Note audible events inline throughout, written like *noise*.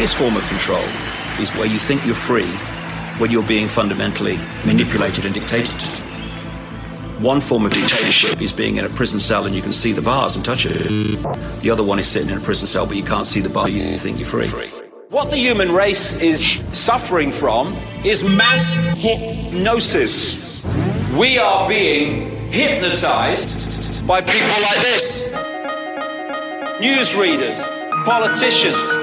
greatest form of control is where you think you're free when you're being fundamentally manipulated and dictated. One form of dictatorship is being in a prison cell and you can see the bars and touch it. The other one is sitting in a prison cell but you can't see the bar, you think you're free. What the human race is suffering from is mass hypnosis. We are being hypnotized by people like this newsreaders, politicians,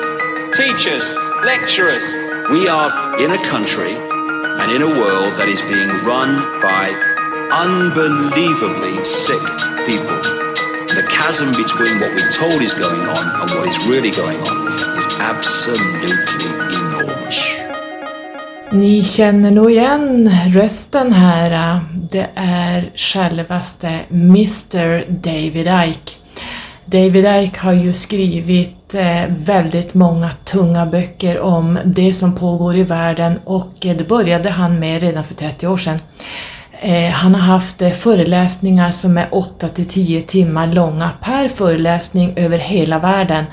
teachers, lecturers. We are in a country and in a world that is being run by unbelievably sick people. The chasm between what we're told is going on and what is really going on is absolutely enormous. Ni känner nog igen rösten här. Det är självaste Mr David Icke. David Icke har ju skrivit eh, väldigt många tunga böcker om det som pågår i världen och det började han med redan för 30 år sedan. Eh, han har haft eh, föreläsningar som är 8 till 10 timmar långa per föreläsning över hela världen.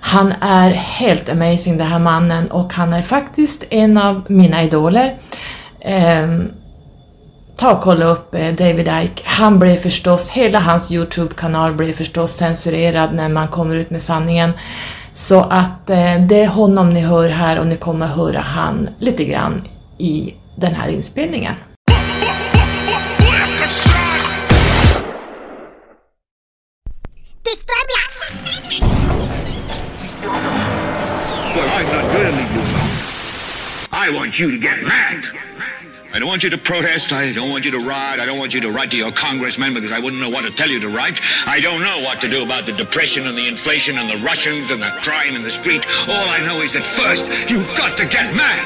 Han är helt amazing den här mannen och han är faktiskt en av mina idoler. Ehm, Ta och kolla upp eh, David Ike. Han blev förstås, hela hans Youtube-kanal blev förstås censurerad när man kommer ut med sanningen. Så att eh, det är honom ni hör här och ni kommer höra han lite grann i den här inspelningen. Well, I'm not gonna leave you alone. I want you to get mad. I don't want you to protest. I don't want you to riot. I don't want you to write to your congressman because I wouldn't know what to tell you to write. I don't know what to do about the depression and the inflation and the Russians and the crime in the street. All I know is that first, you've got to get mad.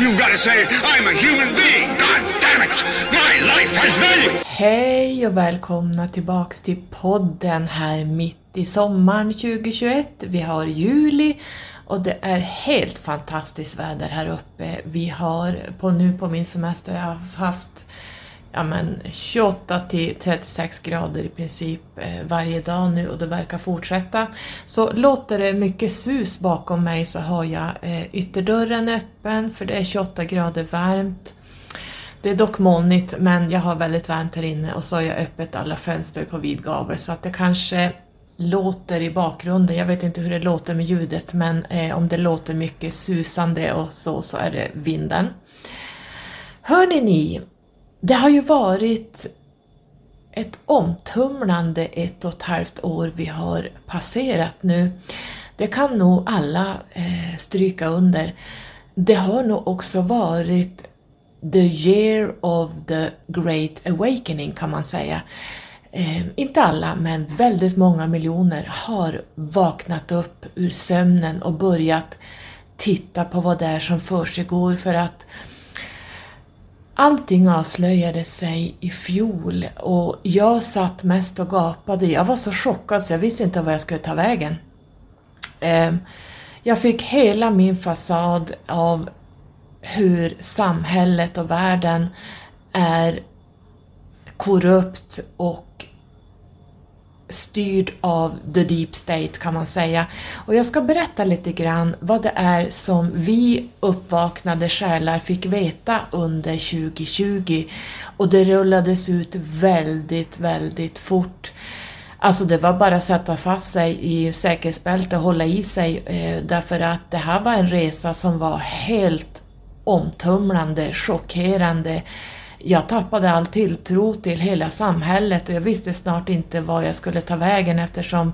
You've got to say, I'm a human being. God damn it. My life has value. Hej och välkomna tillbaks till podden här mitt i sommaren 2021. Vi har juli och det är helt fantastiskt väder här uppe. Vi har på nu på min semester jag har haft ja men 28 till 36 grader i princip eh, varje dag nu och det verkar fortsätta. Så låter det mycket sus bakom mig så har jag eh, ytterdörren öppen för det är 28 grader varmt. Det är dock molnigt men jag har väldigt varmt här inne och så har jag öppet alla fönster på vid gavel så att det kanske låter i bakgrunden. Jag vet inte hur det låter med ljudet men eh, om det låter mycket susande och så, så är det vinden. Hörni ni, det har ju varit ett omtumlande ett och ett halvt år vi har passerat nu. Det kan nog alla eh, stryka under. Det har nog också varit the year of the great awakening kan man säga. Eh, inte alla, men väldigt många miljoner har vaknat upp ur sömnen och börjat titta på vad det är som försiggår för att allting avslöjade sig i fjol och jag satt mest och gapade. Jag var så chockad så jag visste inte vad jag skulle ta vägen. Eh, jag fick hela min fasad av hur samhället och världen är korrupt och styrd av the deep state kan man säga. Och jag ska berätta lite grann vad det är som vi uppvaknade själar fick veta under 2020 och det rullades ut väldigt, väldigt fort. Alltså det var bara att sätta fast sig i säkerhetsbälte och hålla i sig eh, därför att det här var en resa som var helt omtumlande, chockerande, jag tappade all tilltro till hela samhället och jag visste snart inte vad jag skulle ta vägen eftersom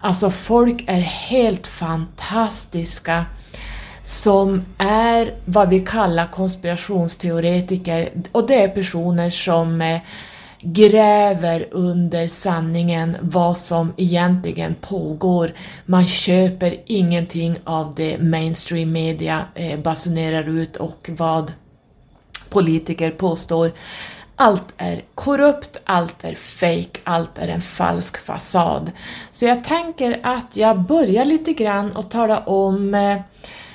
alltså folk är helt fantastiska som är vad vi kallar konspirationsteoretiker och det är personer som eh, gräver under sanningen vad som egentligen pågår. Man köper ingenting av det mainstream media eh, basunerar ut och vad politiker påstår allt är korrupt, allt är fake, allt är en falsk fasad. Så jag tänker att jag börjar lite grann och tala om eh,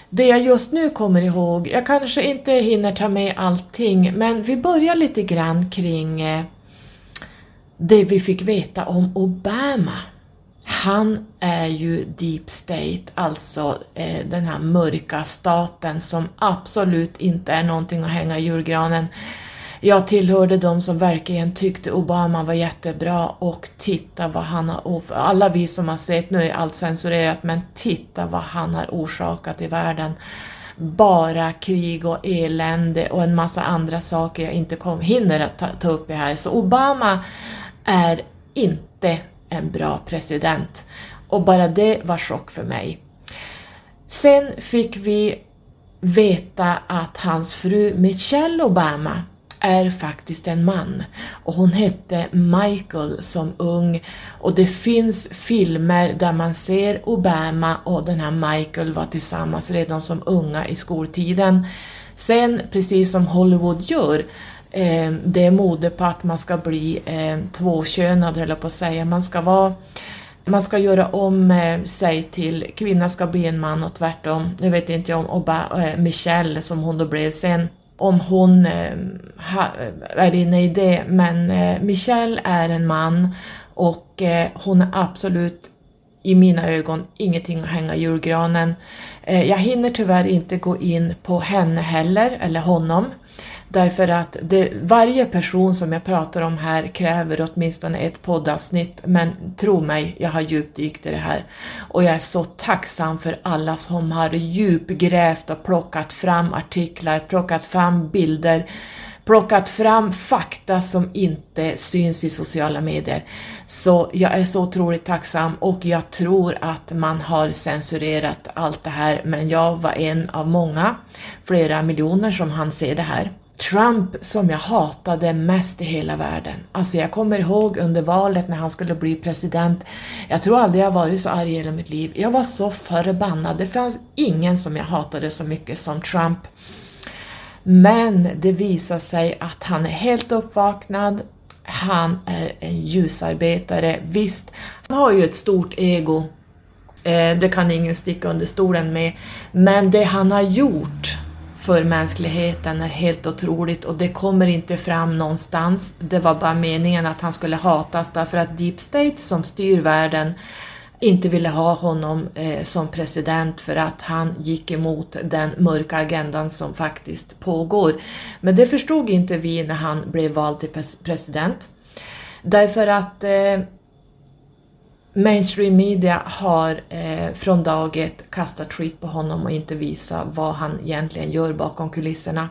det jag just nu kommer ihåg. Jag kanske inte hinner ta med allting, men vi börjar lite grann kring eh, det vi fick veta om Obama. Han är ju deep state, alltså eh, den här mörka staten som absolut inte är någonting att hänga i julgranen. Jag tillhörde de som verkligen tyckte Obama var jättebra och titta vad han har, alla vi som har sett, nu är allt censurerat, men titta vad han har orsakat i världen. Bara krig och elände och en massa andra saker jag inte kom, hinner att ta, ta upp här. Så Obama är inte en bra president. Och bara det var chock för mig. Sen fick vi veta att hans fru Michelle Obama är faktiskt en man och hon hette Michael som ung och det finns filmer där man ser Obama och den här Michael var tillsammans redan som unga i skoltiden. Sen, precis som Hollywood gör, eh, det är mode på att man ska bli eh, tvåkönad, höll jag på att säga. Man ska vara man ska göra om eh, sig till kvinna ska bli en man och tvärtom. Nu vet inte jag om Oba, eh, Michelle som hon då blev sen om hon eh, eh är inne i det, men eh, Michelle är en man och eh, hon är absolut i mina ögon ingenting att hänga i julgranen. Eh, jag hinner tyvärr inte gå in på henne heller, eller honom. Därför att det, varje person som jag pratar om här kräver åtminstone ett poddavsnitt, men tro mig, jag har djupdykt i det här. Och jag är så tacksam för alla som har djupgrävt och plockat fram artiklar, plockat fram bilder, plockat fram fakta som inte syns i sociala medier. Så jag är så otroligt tacksam och jag tror att man har censurerat allt det här, men jag var en av många, flera miljoner som han se det här. Trump som jag hatade mest i hela världen. Alltså jag kommer ihåg under valet när han skulle bli president. Jag tror aldrig jag varit så arg i hela mitt liv. Jag var så förbannad. Det fanns ingen som jag hatade så mycket som Trump. Men det visar sig att han är helt uppvaknad. Han är en ljusarbetare. Visst, han har ju ett stort ego. Eh, det kan ingen sticka under stolen med. Men det han har gjort för mänskligheten är helt otroligt och det kommer inte fram någonstans. Det var bara meningen att han skulle hatas därför att Deep State som styr världen inte ville ha honom eh, som president för att han gick emot den mörka agendan som faktiskt pågår. Men det förstod inte vi när han blev vald till president. Därför att eh, mainstream media har eh, från dag ett kastat skit på honom och inte visat vad han egentligen gör bakom kulisserna.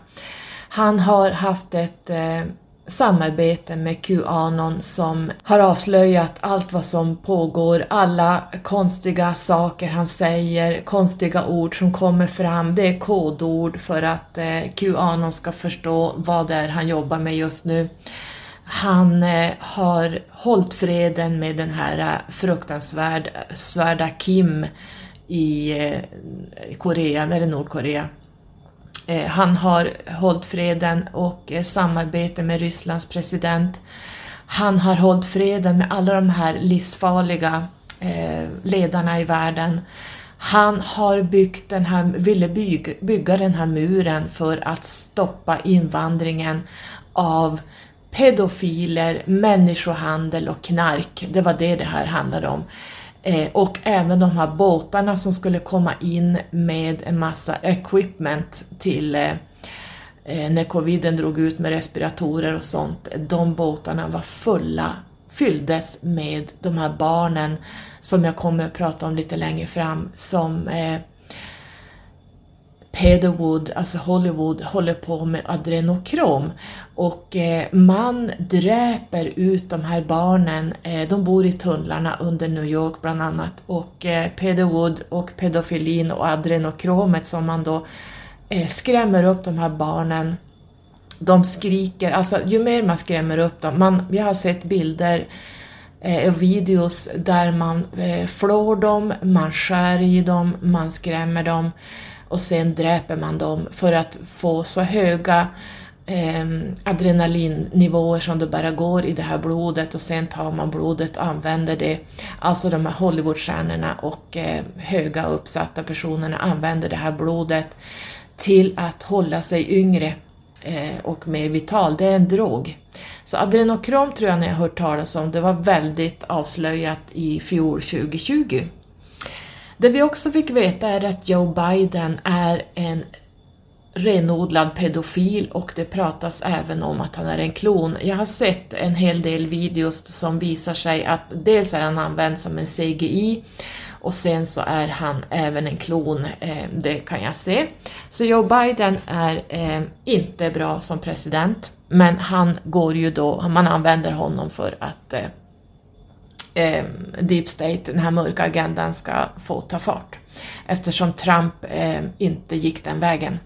Han har haft ett eh, samarbete med Qanon som har avslöjat allt vad som pågår, alla konstiga saker han säger, konstiga ord som kommer fram. Det är kodord för att eh, Qanon ska förstå vad det är han jobbar med just nu. Han eh, har hållit freden med den här eh, fruktansvärda Kim eh, i Korea, eller Nordkorea. Han har hållit freden och samarbete med Rysslands president. Han har hållit freden med alla de här livsfarliga ledarna i världen. Han har byggt den här, ville bygga den här muren för att stoppa invandringen av pedofiler, människohandel och knark. Det var det det här handlade om. Eh, och även de här båtarna som skulle komma in med en massa equipment till eh, eh, när coviden drog ut med respiratorer och sånt. De båtarna var fulla, fylldes med de här barnen som jag kommer att prata om lite längre fram som eh, Pedowood, alltså Hollywood, håller på med adrenokrom och eh, man dräper ut de här barnen. Eh, de bor i tunnlarna under New York bland annat och eh, Wood och pedofilin och adrenokromet som man då eh, skrämmer upp de här barnen. De skriker, alltså ju mer man skrämmer upp dem, man, vi har sett bilder eh, och videos där man eh, flår dem, man skär i dem, man skrämmer dem och sen dräper man dem för att få så höga eh, adrenalinnivåer som det bara går i det här blodet och sen tar man blodet och använder det. Alltså de här Hollywoodstjärnorna och eh, höga uppsatta personerna använder det här blodet till att hålla sig yngre eh, och mer vital. Det är en drog. Så adrenokrom tror jag ni har hört talas om, det var väldigt avslöjat i fjol 2020. Det vi också fick veta är att Joe Biden är en renodlad pedofil och det pratas även om att han är en klon. Jag har sett en hel del videos som visar sig att dels är han använd som en CGI och sen så är han även en klon, eh, det kan jag se. Så Joe Biden är eh, inte bra som president, men han går ju då, man använder honom för att eh, eh, Deep State, den här mörka agendan, ska få ta fart. Eftersom Trump eh, inte gick den vägen.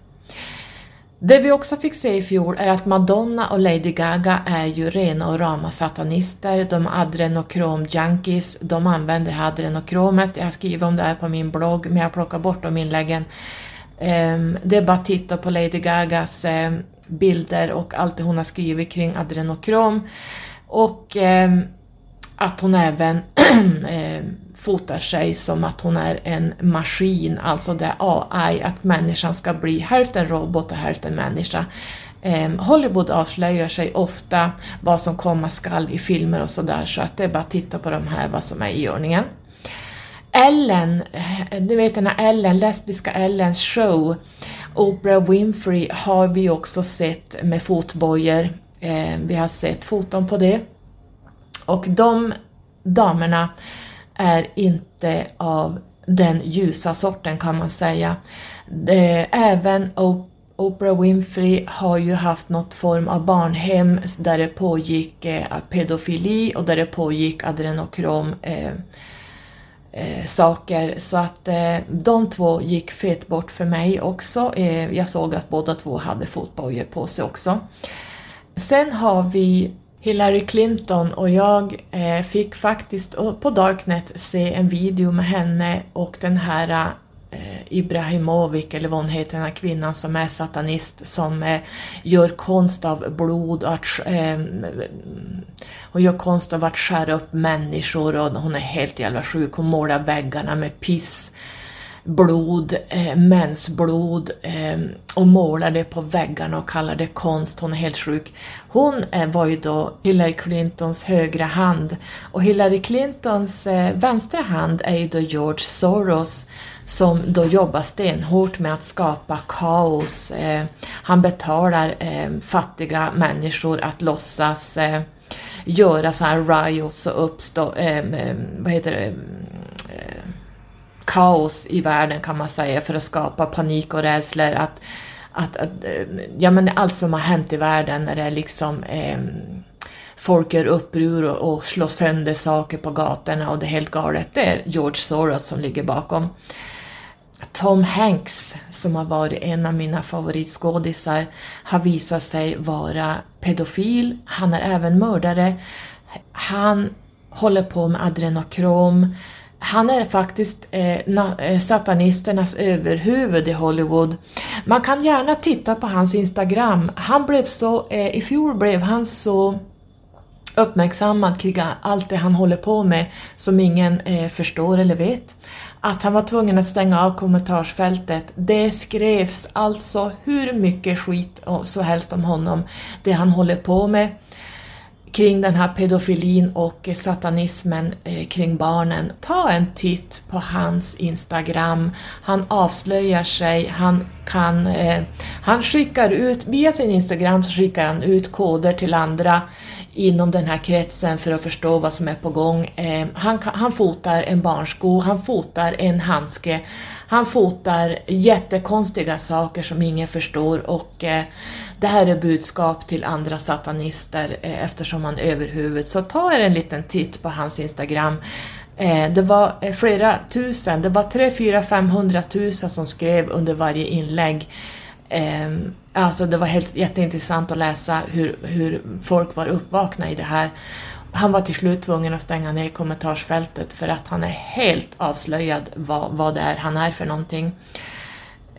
Det vi också fick se i fjol är att Madonna och Lady Gaga är ju rena och rama satanister, de är adrenokrom-junkies, de använder adrenokromet, jag har skrivit om det här på min blogg men jag plockar bort de inläggen. Ehm, det är bara att titta på Lady Gagas ehm, bilder och allt det hon har skrivit kring adrenokrom. Och ehm, att hon även *clears throat* eh, fotar sig som att hon är en maskin, alltså det är AI, att människan ska bli hälften robot och hälften människa. Ehm, Hollywood avslöjar sig ofta vad som komma skall i filmer och sådär så att det är bara att titta på de här vad som är i ordningen. Ellen, eh, du vet den här Ellen, lesbiska Ellens show, Oprah Winfrey har vi också sett med fotbojor. Ehm, vi har sett foton på det. Och de damerna är inte av den ljusa sorten kan man säga. Eh, även Oprah Winfrey har ju haft något form av barnhem där det pågick eh, pedofili och där det pågick adrenokrom eh, eh, saker. Så att eh, de två gick fet bort för mig också. Eh, jag såg att båda två hade fotbojor på sig också. Sen har vi Hillary Clinton och jag eh, fick faktiskt på Darknet se en video med henne och den här eh, Ibrahimovic, eller vad hon heter, den här kvinnan som är satanist som eh, gör konst av blod och att, eh, hon gör konst av att skära upp människor och hon är helt jävla sjuk. Hon målar väggarna med piss blod, eh, mensblod eh, och målar det på väggarna och kallar det konst. Hon är helt sjuk. Hon eh, var ju då Hillary Clintons högra hand och Hillary Clintons eh, vänstra hand är ju då George Soros som då jobbar stenhårt med att skapa kaos. Eh, han betalar eh, fattiga människor att låtsas eh, göra så här riots och uppstå, eh, eh vad heter det, kaos i världen kan man säga för att skapa panik och rädslor. Att, att, att, ja, men allt som har hänt i världen när det är liksom eh, folk gör uppror och, och slår sönder saker på gatorna och det är helt galet. Det är George Soros som ligger bakom. Tom Hanks, som har varit en av mina favoritskådisar, har visat sig vara pedofil. Han är även mördare. Han håller på med adrenokrom han är faktiskt eh, na, eh, satanisternas överhuvud i Hollywood. Man kan gärna titta på hans Instagram. Han blev så, eh, I fjol blev han så uppmärksammad kring allt det han håller på med som ingen eh, förstår eller vet. Att han var tvungen att stänga av kommentarsfältet. Det skrevs alltså hur mycket skit så helst om honom, det han håller på med kring den här pedofilin och satanismen eh, kring barnen. Ta en titt på hans Instagram. Han avslöjar sig, han kan... Eh, han skickar ut, via sin Instagram så skickar han ut koder till andra inom den här kretsen för att förstå vad som är på gång. Eh, han, han fotar en barnsko, han fotar en handske, han fotar jättekonstiga saker som ingen förstår och eh, det här är budskap till andra satanister eh, eftersom han överhuvud. Så ta er en liten titt på hans Instagram. Eh, det var eh, flera tusen, det var tre, fyra, femhundra tusen som skrev under varje inlägg. Eh, alltså det var helt jätteintressant att läsa hur, hur folk var uppvakna i det här. Han var till slut tvungen att stänga ner kommentarsfältet för att han är helt avslöjad vad, vad det är han är för någonting.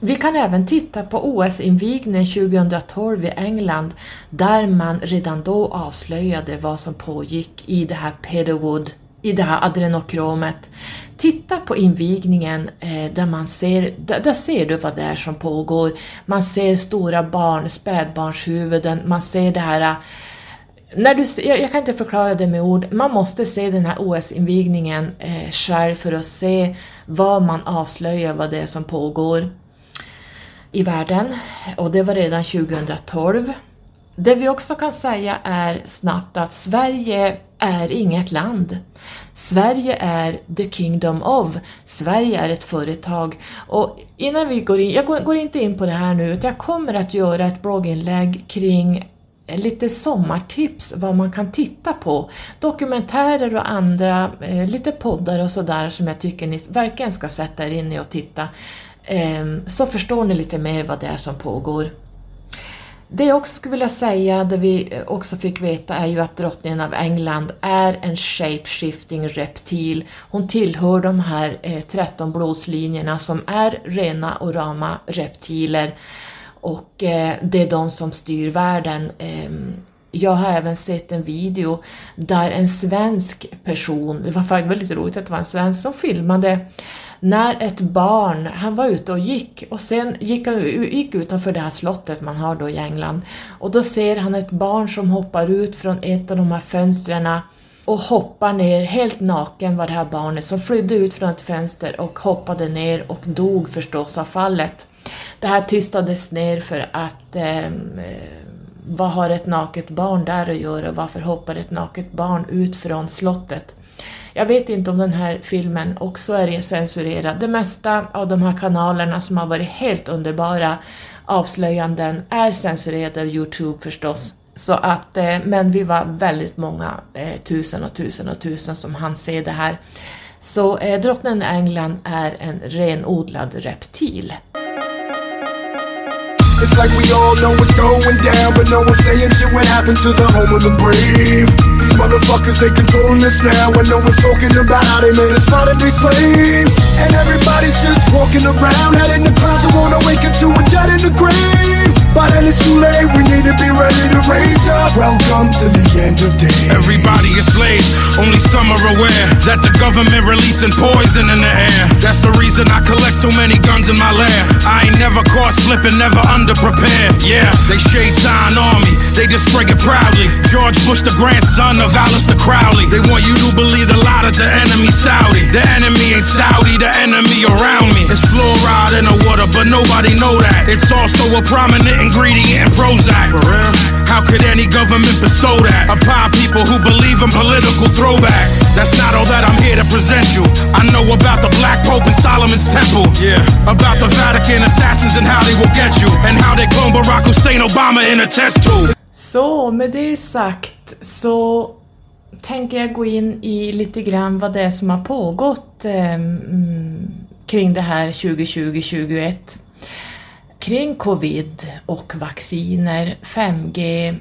Vi kan även titta på OS-invigningen 2012 i England där man redan då avslöjade vad som pågick i det här Pedowood, i det här adrenokromet. Titta på invigningen eh, där man ser, där, där, ser du vad det är som pågår. Man ser stora barn, spädbarnshuvuden, man ser det här eh, när du, jag, jag kan inte förklara det med ord, man måste se den här OS-invigningen eh, själv för att se vad man avslöjar, vad det är som pågår i världen. Och det var redan 2012. Det vi också kan säga är snabbt att Sverige är inget land. Sverige är the kingdom of. Sverige är ett företag. Och innan vi går in, jag går inte in på det här nu, utan jag kommer att göra ett blogginlägg kring lite sommartips vad man kan titta på. Dokumentärer och andra, eh, lite poddar och sådär som jag tycker ni verkligen ska sätta er in i och titta. Eh, så förstår ni lite mer vad det är som pågår. Det jag också skulle vilja säga, det vi eh, också fick veta, är ju att drottningen av England är en Shapeshifting-reptil. Hon tillhör de här eh, 13 blodslinjerna som är rena och rama reptiler och eh, det är de som styr världen. Eh, jag har även sett en video där en svensk person, det var faktiskt väldigt roligt att det var en svensk som filmade när ett barn, han var ute och gick och sen gick han gick utanför det här slottet man har då i England och då ser han ett barn som hoppar ut från ett av de här fönstren och hoppar ner helt naken var det här barnet som flydde ut från ett fönster och hoppade ner och dog förstås av fallet. Det här tystades ner för att eh, vad har ett naket barn där att göra? Varför hoppar ett naket barn ut från slottet? Jag vet inte om den här filmen också är censurerad. Det mesta av de här kanalerna som har varit helt underbara avslöjanden är censurerade av Youtube förstås. Så att, eh, men vi var väldigt många, eh, tusen och tusen och tusen som hann se det här. Så eh, drottningen England är en renodlad reptil. It's like we all know what's going down, but no one's saying shit what happened to the home of the brave. These motherfuckers, they controlling us now, and no one's talking about how they made us modern day slaves. And everybody's just walking around, heading the clouds and wanna wake up to a dead in the grave. But then it's too late, we need to be ready to raise up. Welcome to the end of days. Everybody is slaves, only some are aware that the government releasing poison in the air. That's the reason I collect so many guns in my lair. I ain't never caught slipping, never under underprepared. Yeah, they shade sign on me, they just spray it proudly. George Bush, the grandson of Alistair Crowley. They want you to believe a lot of the enemy Saudi. The enemy ain't Saudi, the enemy around me. It's fluoride in the water, but nobody know that. It's also a prominent ingredient in Prozac. For real? How could any government bestow that upon people who believe in political throwback? That's not all that I'm here to present you. I know about the Black Pope and Solomon's Temple. Yeah. About the Vatican assassins and how they will get you. And how they clone Barack Hussein Obama in a test tube. Så med det sagt så tänker jag gå in i lite grann vad det är som har pågått eh, kring det här 2020-2021 kring covid och vacciner, 5G,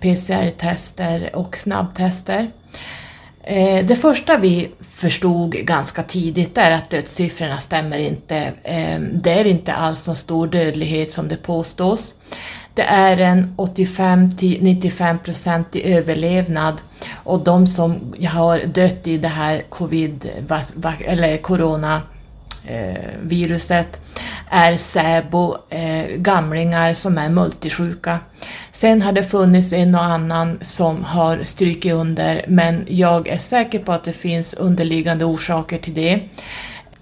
PCR-tester och snabbtester. Eh, det första vi förstod ganska tidigt är att dödssiffrorna stämmer inte. Eh, det är inte alls så stor dödlighet som det påstås. Det är en 85-95 procentig i överlevnad och de som har dött i det här covid eller corona Eh, viruset är SÄBO, eh, gamlingar som är multisjuka. Sen har det funnits en och annan som har strykit under, men jag är säker på att det finns underliggande orsaker till det.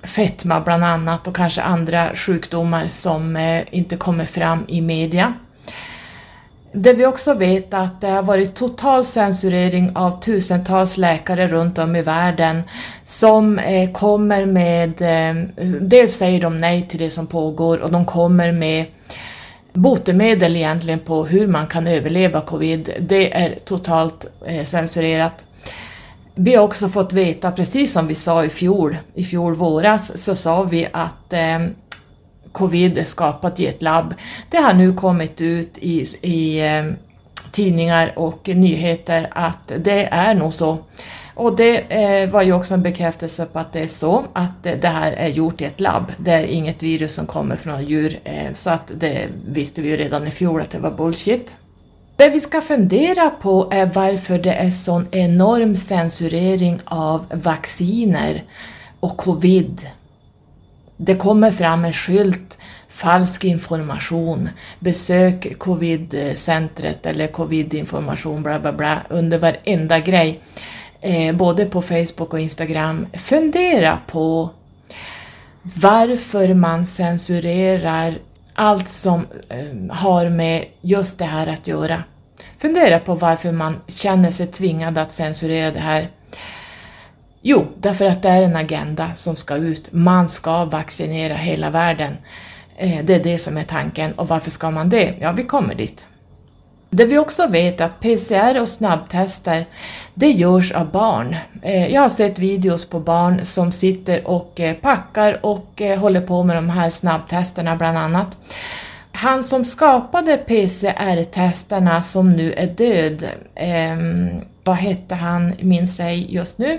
Fetma bland annat och kanske andra sjukdomar som eh, inte kommer fram i media. Det vi också vet är att det har varit total censurering av tusentals läkare runt om i världen som eh, kommer med, eh, dels säger de nej till det som pågår och de kommer med botemedel egentligen på hur man kan överleva covid. Det är totalt eh, censurerat. Vi har också fått veta, precis som vi sa i fjol, i fjol våras, så sa vi att eh, covid är skapat i ett labb. Det har nu kommit ut i, i eh, tidningar och nyheter att det är nog så. Och det eh, var ju också en bekräftelse på att det är så, att det här är gjort i ett labb. Det är inget virus som kommer från djur, eh, så att det visste vi ju redan i fjol att det var bullshit. Det vi ska fundera på är varför det är sån enorm censurering av vacciner och covid det kommer fram en skylt falsk information, besök covidcentret eller covidinformation bla bla bla under varenda grej. Eh, både på Facebook och Instagram. Fundera på varför man censurerar allt som eh, har med just det här att göra. Fundera på varför man känner sig tvingad att censurera det här. Jo, därför att det är en agenda som ska ut. Man ska vaccinera hela världen. Eh, det är det som är tanken. Och varför ska man det? Ja, vi kommer dit. Det vi också vet är att PCR och snabbtester, det görs av barn. Eh, jag har sett videos på barn som sitter och eh, packar och håller på med de här snabbtesterna bland annat. Han som skapade PCR-testerna som nu är död, eh, vad hette han, minns ej just nu.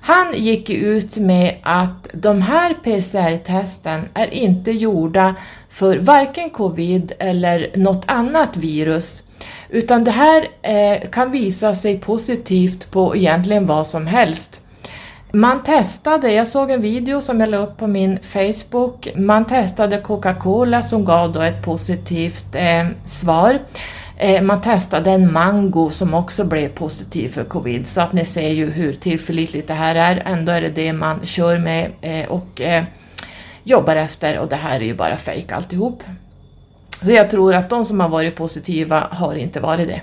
Han gick ut med att de här PCR-testen är inte gjorda för varken covid eller något annat virus, utan det här eh, kan visa sig positivt på egentligen vad som helst. Man testade, jag såg en video som jag la upp på min Facebook, man testade Coca-Cola som gav då ett positivt eh, svar. Eh, man testade en mango som också blev positiv för covid, så att ni ser ju hur tillförlitligt det här är. Ändå är det det man kör med eh, och eh, jobbar efter och det här är ju bara fejk alltihop. Så jag tror att de som har varit positiva har inte varit det.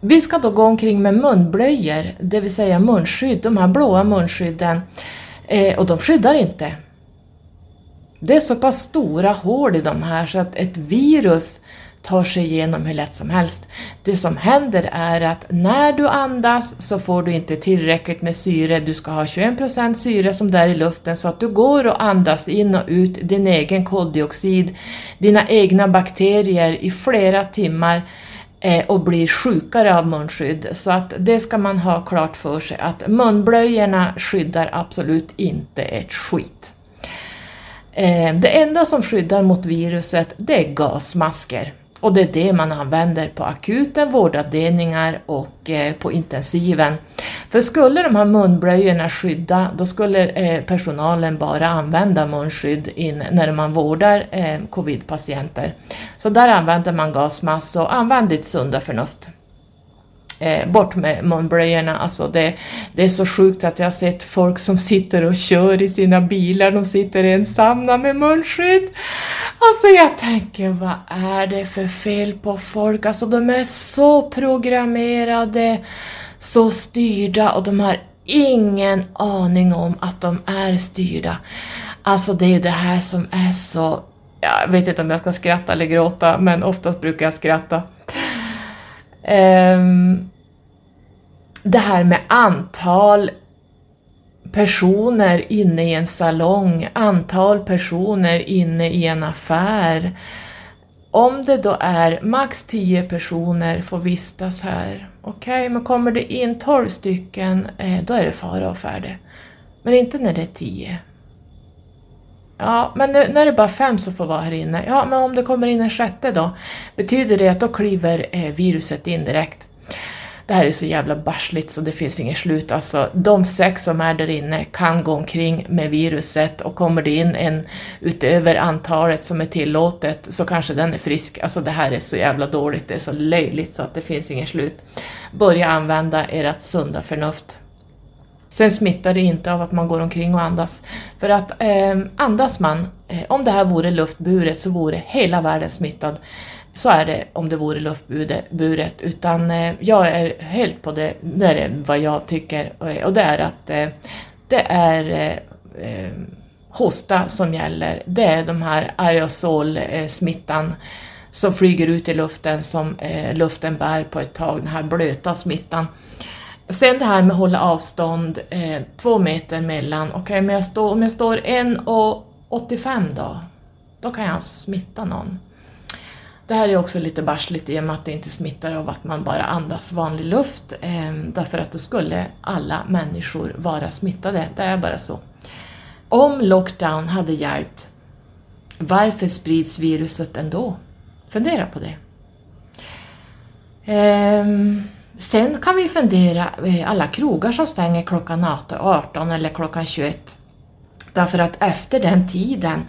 Vi ska då gå omkring med munblöjor, det vill säga munskydd, de här blåa munskydden, och de skyddar inte. Det är så pass stora hål i de här så att ett virus tar sig igenom hur lätt som helst. Det som händer är att när du andas så får du inte tillräckligt med syre, du ska ha 21% syre som det är i luften så att du går och andas in och ut din egen koldioxid, dina egna bakterier i flera timmar eh, och blir sjukare av munskydd. Så att det ska man ha klart för sig att munblöjorna skyddar absolut inte ett skit. Eh, det enda som skyddar mot viruset det är gasmasker. Och det är det man använder på akuten, vårdavdelningar och eh, på intensiven. För skulle de här munblöjorna skydda, då skulle eh, personalen bara använda munskydd in när man vårdar eh, covidpatienter. Så där använder man gasmask och använd ditt sunda förnuft. Eh, bort med munblöjorna. Alltså det, det är så sjukt att jag har sett folk som sitter och kör i sina bilar, de sitter ensamma med munskydd. Alltså jag tänker, vad är det för fel på folk? Alltså de är så programmerade, så styrda och de har ingen aning om att de är styrda. Alltså det är ju det här som är så, jag vet inte om jag ska skratta eller gråta, men oftast brukar jag skratta. Um, det här med antal personer inne i en salong, antal personer inne i en affär. Om det då är max 10 personer får vistas här, okej, okay, men kommer det in 12 stycken, eh, då är det fara och färde. Men inte när det är 10. Ja, men nu, är det bara fem som får vara här inne, ja, men om det kommer in en sjätte då? Betyder det att då kliver eh, viruset in direkt? det här är så jävla barsligt så det finns inget slut. Alltså, de sex som är där inne kan gå omkring med viruset och kommer det in en utöver antalet som är tillåtet så kanske den är frisk. Alltså det här är så jävla dåligt, det är så löjligt så att det finns inget slut. Börja använda ert sunda förnuft. Sen smittar det inte av att man går omkring och andas. För att eh, andas man, eh, om det här vore luftburet så vore hela världen smittad. Så är det om det vore luftburet, utan eh, jag är helt på det, det är vad jag tycker, eh, och det är att eh, det är eh, ehm, hosta som gäller. Det är de här aerosolsmittan som flyger ut i luften som eh, luften bär på ett tag, den här blöta smittan. Sen det här med att hålla avstånd, eh, två meter mellan, okej okay, men jag står, om jag står 1,85 då, då kan jag alltså smitta någon. Det här är också lite barsligt i och med att det inte smittar av att man bara andas vanlig luft, eh, därför att då skulle alla människor vara smittade, det är bara så. Om lockdown hade hjälpt, varför sprids viruset ändå? Fundera på det. Eh, sen kan vi fundera, eh, alla krogar som stänger klockan 18 eller klockan 21, Därför att efter den tiden,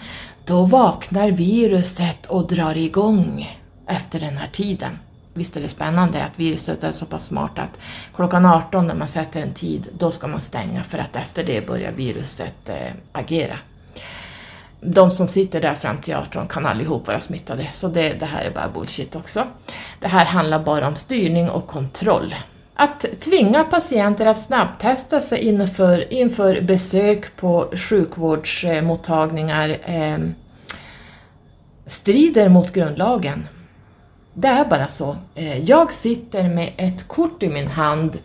då vaknar viruset och drar igång efter den här tiden. Visst är det spännande att viruset är så pass smart att klockan 18 när man sätter en tid, då ska man stänga för att efter det börjar viruset eh, agera. De som sitter där fram till 18 kan allihop vara smittade, så det, det här är bara bullshit också. Det här handlar bara om styrning och kontroll. Att tvinga patienter att snabbtesta sig inför, inför besök på sjukvårdsmottagningar eh, strider mot grundlagen. Det är bara så. Eh, jag sitter med ett kort i min hand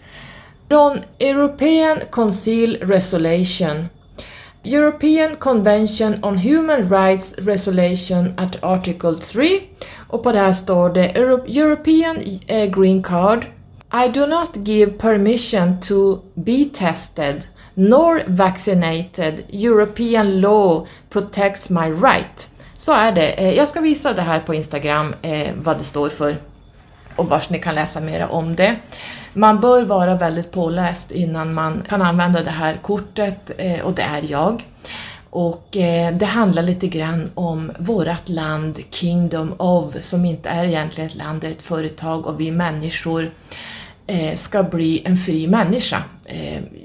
från European Council Resolution European Convention on Human Rights Resolution at Article 3 och på det här står det European eh, Green Card I do not give permission to be tested nor vaccinated. European law protects my right. Så är det. Eh, jag ska visa det här på Instagram, eh, vad det står för och vars ni kan läsa mer om det. Man bör vara väldigt påläst innan man kan använda det här kortet eh, och det är jag. Och eh, det handlar lite grann om vårt land, Kingdom of, som inte är egentligen ett land, det är ett företag och vi människor eh, ska bli en fri människa.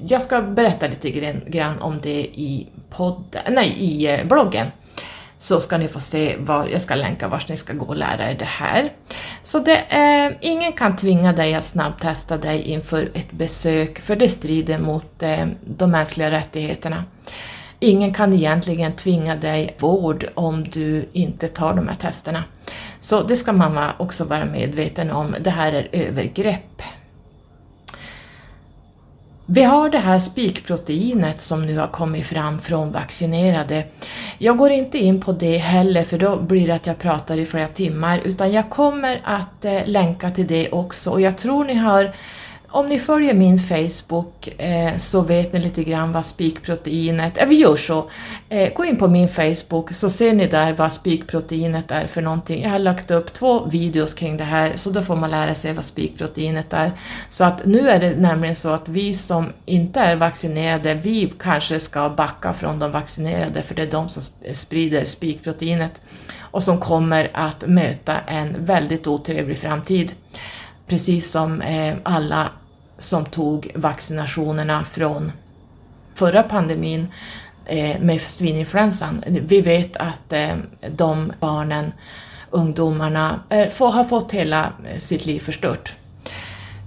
Jag ska berätta lite grann om det i podden, nej, i bloggen så ska ni få se var, jag ska länka vart ni ska gå och lära er det här. Så det eh, ingen kan tvinga dig att snabbtesta dig inför ett besök, för det strider mot eh, de mänskliga rättigheterna. Ingen kan egentligen tvinga dig vård om du inte tar de här testerna. Så det ska man också vara medveten om, det här är övergrepp. Vi har det här spikproteinet som nu har kommit fram från vaccinerade. Jag går inte in på det heller för då blir det att jag pratar i flera timmar utan jag kommer att eh, länka till det också och jag tror ni har om ni följer min Facebook eh, så vet ni lite grann vad spikproteinet, eh, vi gör så, eh, gå in på min Facebook så ser ni där vad spikproteinet är för någonting. Jag har lagt upp två videos kring det här så då får man lära sig vad spikproteinet är. Så att nu är det nämligen så att vi som inte är vaccinerade, vi kanske ska backa från de vaccinerade för det är de som sprider spikproteinet och som kommer att möta en väldigt otrevlig framtid precis som eh, alla som tog vaccinationerna från förra pandemin eh, med svininfluensan. Vi vet att eh, de barnen, ungdomarna, har fått hela sitt liv förstört.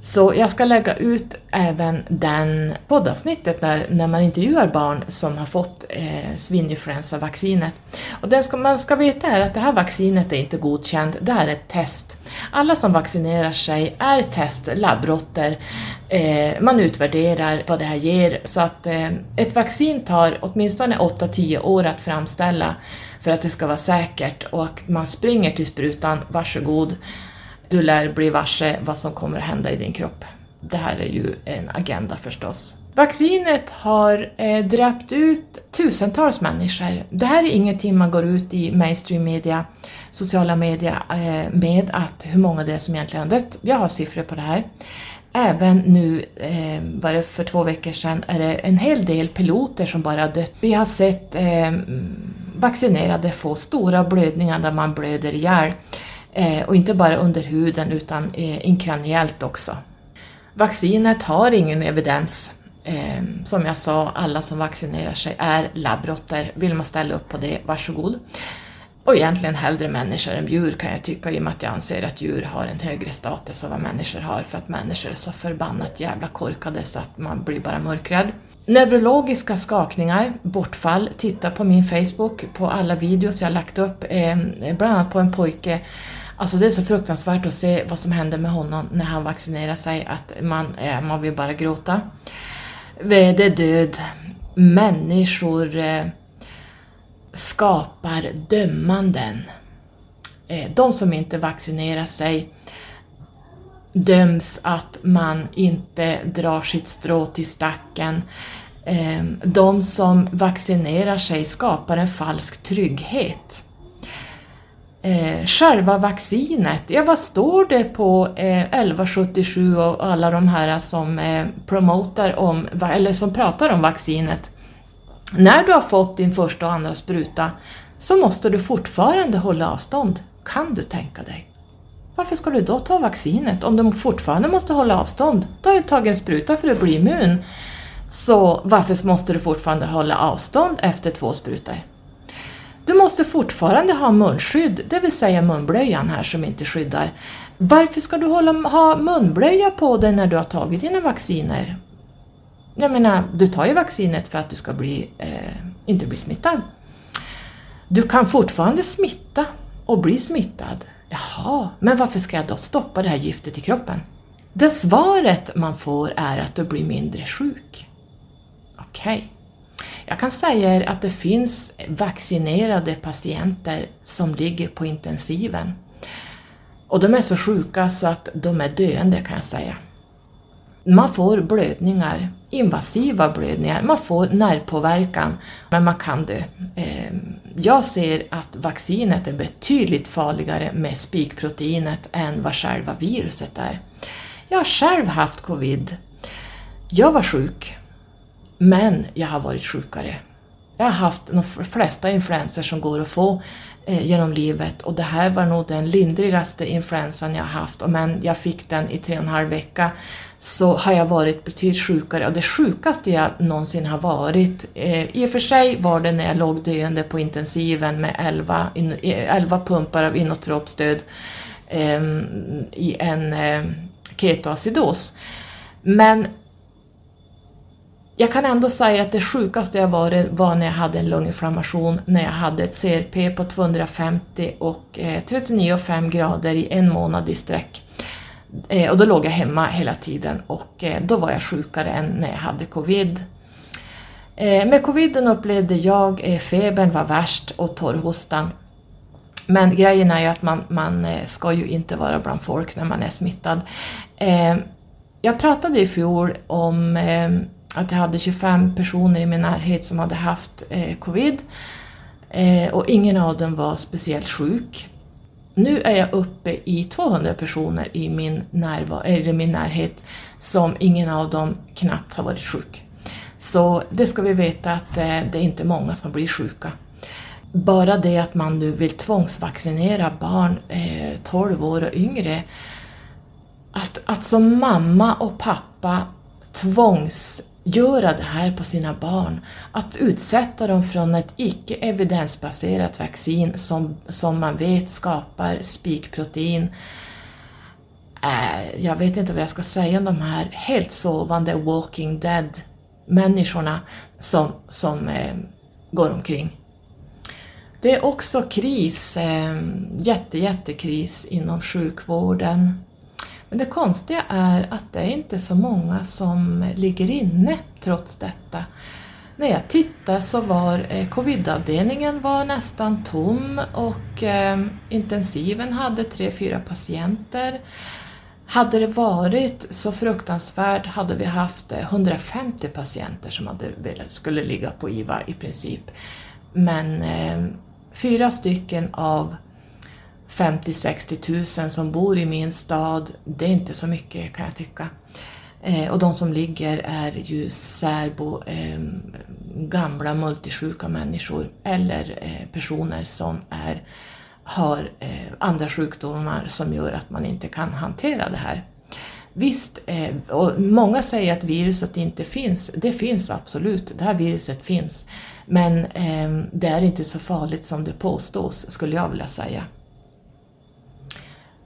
Så jag ska lägga ut även den poddavsnittet när, när man intervjuar barn som har fått eh, svininfluensavaccinet. Och det ska, man ska veta är att det här vaccinet är inte godkänt, det här är ett test. Alla som vaccinerar sig är test, labbrotter, eh, man utvärderar vad det här ger. Så att eh, ett vaccin tar åtminstone 8-10 år att framställa för att det ska vara säkert och man springer till sprutan, varsågod du lär bli varse vad som kommer att hända i din kropp. Det här är ju en agenda förstås. Vaccinet har eh, dräpt ut tusentals människor. Det här är ingenting man går ut i mainstream media, sociala media eh, med att hur många det är som egentligen har dött. Jag har siffror på det här. Även nu, eh, var det för två veckor sedan, är det en hel del piloter som bara har dött. Vi har sett eh, vaccinerade få stora blödningar där man blöder ihjäl. Eh, och inte bara under huden utan eh, inkraniellt också. Vaccinet har ingen evidens. Eh, som jag sa, alla som vaccinerar sig är labbrotter. Vill man ställa upp på det, varsågod. Och egentligen hellre människor än djur kan jag tycka i och med att jag anser att djur har en högre status än vad människor har för att människor är så förbannat jävla korkade så att man blir bara mörkrädd. Neurologiska skakningar, bortfall, titta på min Facebook, på alla videos jag lagt upp, eh, bland annat på en pojke Alltså det är så fruktansvärt att se vad som händer med honom när han vaccinerar sig att man, eh, man vill bara gråta. Eh, det är död. Människor eh, skapar dömanden. Eh, de som inte vaccinerar sig döms att man inte drar sitt strå till stacken. Eh, de som vaccinerar sig skapar en falsk trygghet eh, själva vaccinet, ja vad står det på eh, 1177 och alla de här som eh, promotar om, eller som pratar om vaccinet? När du har fått din första och andra spruta så måste du fortfarande hålla avstånd. Kan du tänka dig? Varför ska du då ta vaccinet om du fortfarande måste hålla avstånd? Du har ju tagit en spruta för att bli immun. Så varför måste du fortfarande hålla avstånd efter två sprutor? Du måste fortfarande ha munskydd, det vill säga munblöjan här som inte skyddar. Varför ska du hålla, ha munblöja på dig när du har tagit dina vacciner? Jag menar, du tar ju vaccinet för att du ska bli, eh, inte bli smittad. Du kan fortfarande smitta och bli smittad. Jaha, men varför ska jag då stoppa det här giftet i kroppen? Det svaret man får är att du blir mindre sjuk. Okej. Okay. Jag kan säga er att det finns vaccinerade patienter som ligger på intensiven. Och de är så sjuka så att de är döende kan jag säga. Man får blödningar, invasiva blödningar, man får nervpåverkan, men man kan dö. Eh, jag ser att vaccinet är betydligt farligare med spikproteinet än vad själva viruset är. Jag har själv haft covid. Jag var sjuk, men jag har varit sjukare. Jag har haft de flesta influenser som går att få eh, genom livet och det här var nog den lindrigaste influensan jag har haft. Men jag fick den i tre och en halv vecka så har jag varit betydligt sjukare och det sjukaste jag någonsin har varit, eh, i och för sig var det när jag låg döende på intensiven med 11, 11 pumpar av inotropstöd eh, i en eh, ketoacidos. Men jag kan ändå säga att det sjukaste jag varit var när jag hade en lunginflammation, när jag hade ett CRP på 250 och eh, 39,5 grader i en månad i sträck. Eh, och då låg jag hemma hela tiden och eh, då var jag sjukare än när jag hade covid. Eh, med coviden upplevde jag eh, febern var värst och torrhostan. Men grejen är ju att man, man eh, ska ju inte vara bland folk när man är smittad. Eh, jag pratade i fjol om eh, att jag hade 25 personer i min närhet som hade haft eh, covid eh, och ingen av dem var speciellt sjuk. Nu är jag uppe i 200 personer i min, närva eller min närhet som ingen av dem knappt har varit sjuk. Så det ska vi veta att eh, det är inte många som blir sjuka. Bara det att man nu vill tvångsvaccinera barn eh, 12 år och yngre, att, att som mamma och pappa tvångs göra det här på sina barn, att utsätta dem från ett icke evidensbaserat vaccin som, som man vet skapar spikprotein. Äh, jag vet inte vad jag ska säga om de här helt sovande walking dead människorna som, som eh, går omkring. Det är också kris, eh, jätte, jättekris inom sjukvården. Men det konstiga är att det är inte så många som ligger inne trots detta. När jag tittade så var eh, covidavdelningen var nästan tom och eh, intensiven hade tre, fyra patienter. Hade det varit så fruktansvärt hade vi haft eh, 150 patienter som hade, skulle ligga på IVA i princip. Men eh, fyra stycken av 50-60 000 som bor i min stad, det är inte så mycket kan jag tycka. Eh, och de som ligger är ju särbo, eh, gamla multisjuka människor eller eh, personer som är, har eh, andra sjukdomar som gör att man inte kan hantera det här. Visst, eh, och många säger att viruset inte finns. Det finns absolut, det här viruset finns. Men eh, det är inte så farligt som det påstås, skulle jag vilja säga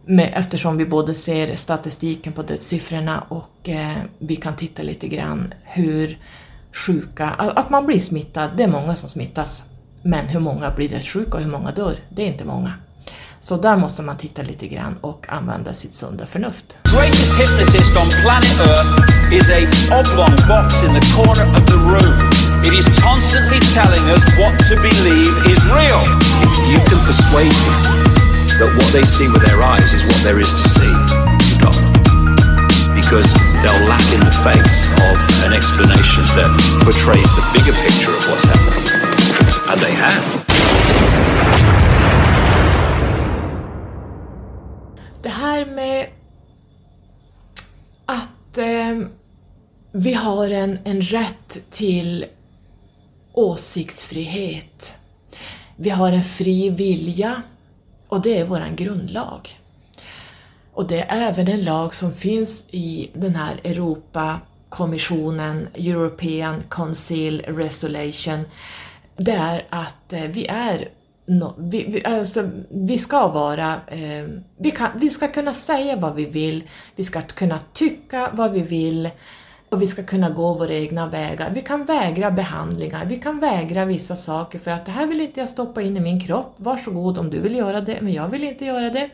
med, eftersom vi både ser statistiken på dödssiffrorna och eh, vi kan titta lite grann hur sjuka, att man blir smittad, det är många som smittas. Men hur många blir dödssjuka och hur många dör? Det är inte många. Så där måste man titta lite grann och använda sitt sunda förnuft. Greatest hypnotist on planet Earth is a oblong box in the corner of the room. It is constantly telling us what to believe is real. If you can persuade people that what they see with their eyes is what there is to see, God. Because they'll lack in the face of an explanation that portrays the bigger picture of what's happening. And they have. Det här med att eh, vi har en, en rätt till åsiktsfrihet. Vi har en fri vilja och det är vår grundlag. Och det är även en lag som finns i den här Europakommissionen, European Council Resolution, det är att eh, vi är No, vi, vi, alltså, vi ska vara, eh, vi, kan, vi ska kunna säga vad vi vill, vi ska kunna tycka vad vi vill och vi ska kunna gå våra egna vägar. Vi kan vägra behandlingar, vi kan vägra vissa saker för att det här vill inte jag stoppa in i min kropp. Varsågod om du vill göra det, men jag vill inte göra det.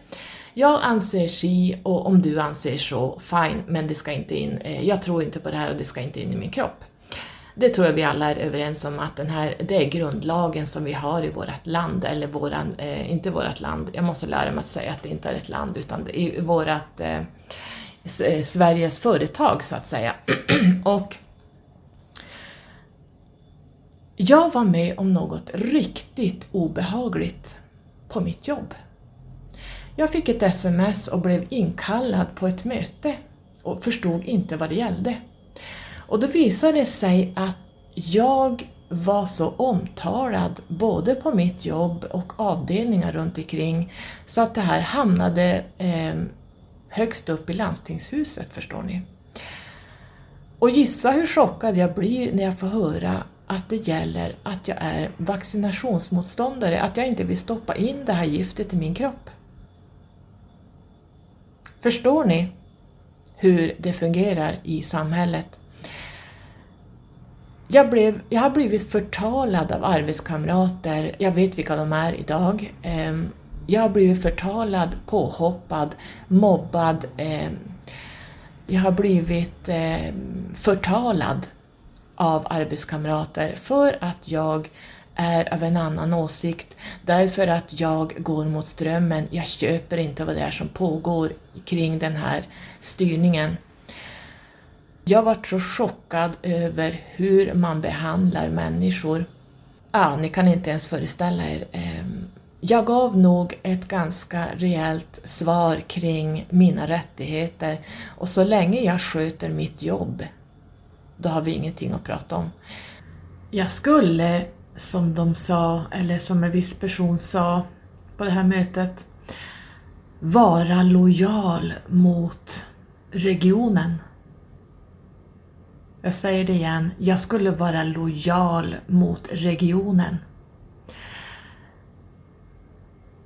Jag anser si och om du anser så, fine, men det ska inte in, eh, jag tror inte på det här och det ska inte in i min kropp. Det tror jag vi alla är överens om att den här, det är grundlagen som vi har i vårt land, eller våran, eh, inte vårt land, jag måste lära mig att säga att det inte är ett land, utan i vårt eh, Eh, Sveriges företag så att säga. *clears throat* och jag var med om något riktigt obehagligt på mitt jobb. Jag fick ett sms och blev inkallad på ett möte och förstod inte vad det gällde. Och då visade det sig att jag var så omtalad både på mitt jobb och avdelningar runt omkring så att det här hamnade eh, högst upp i landstingshuset, förstår ni. Och gissa hur chockad jag blir när jag får höra att det gäller att jag är vaccinationsmotståndare, att jag inte vill stoppa in det här giftet i min kropp. Förstår ni hur det fungerar i samhället? Jag, blev, jag har blivit förtalad av arbetskamrater, jag vet vilka de är idag. Ehm, jag har blivit förtalad, påhoppad, mobbad. Eh, jag har blivit eh, förtalad av arbetskamrater för att jag är av en annan åsikt, därför att jag går mot strömmen, jag köper inte vad det är som pågår kring den här styrningen. Jag var så chockad över hur man behandlar människor. Ja, ni kan inte ens föreställa er. eh, jag gav nog ett ganska rejält svar kring mina rättigheter och så länge jag sköter mitt jobb, då har vi ingenting att prata om. Jag skulle, som de sa, eller som en viss person sa på det här mötet, vara lojal mot regionen. Jag säger det igen, jag skulle vara lojal mot regionen.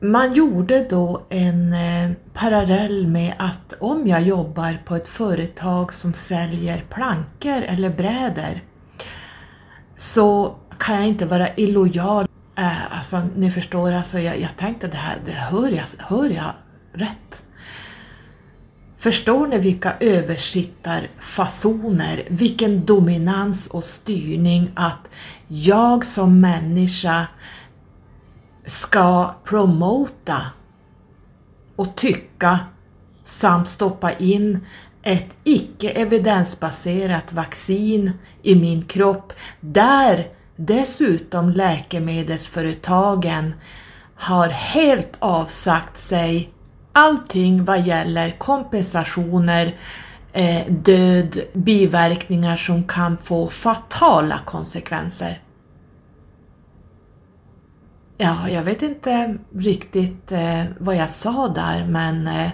Man gjorde då en eh, parallell med att om jag jobbar på ett företag som säljer plankor eller bräder så kan jag inte vara illojal. Eh, alltså, ni förstår, alltså, jag, jag tänkte det här, det hör jag, hör jag rätt? Förstår ni vilka översittarfasoner, vilken dominans och styrning att jag som människa ska promota och tycka samt stoppa in ett icke evidensbaserat vaccin i min kropp där dessutom läkemedelsföretagen har helt avsagt sig allting vad gäller kompensationer, eh, död, biverkningar som kan få fatala konsekvenser. Ja, jag vet inte riktigt eh, vad jag sa där men eh,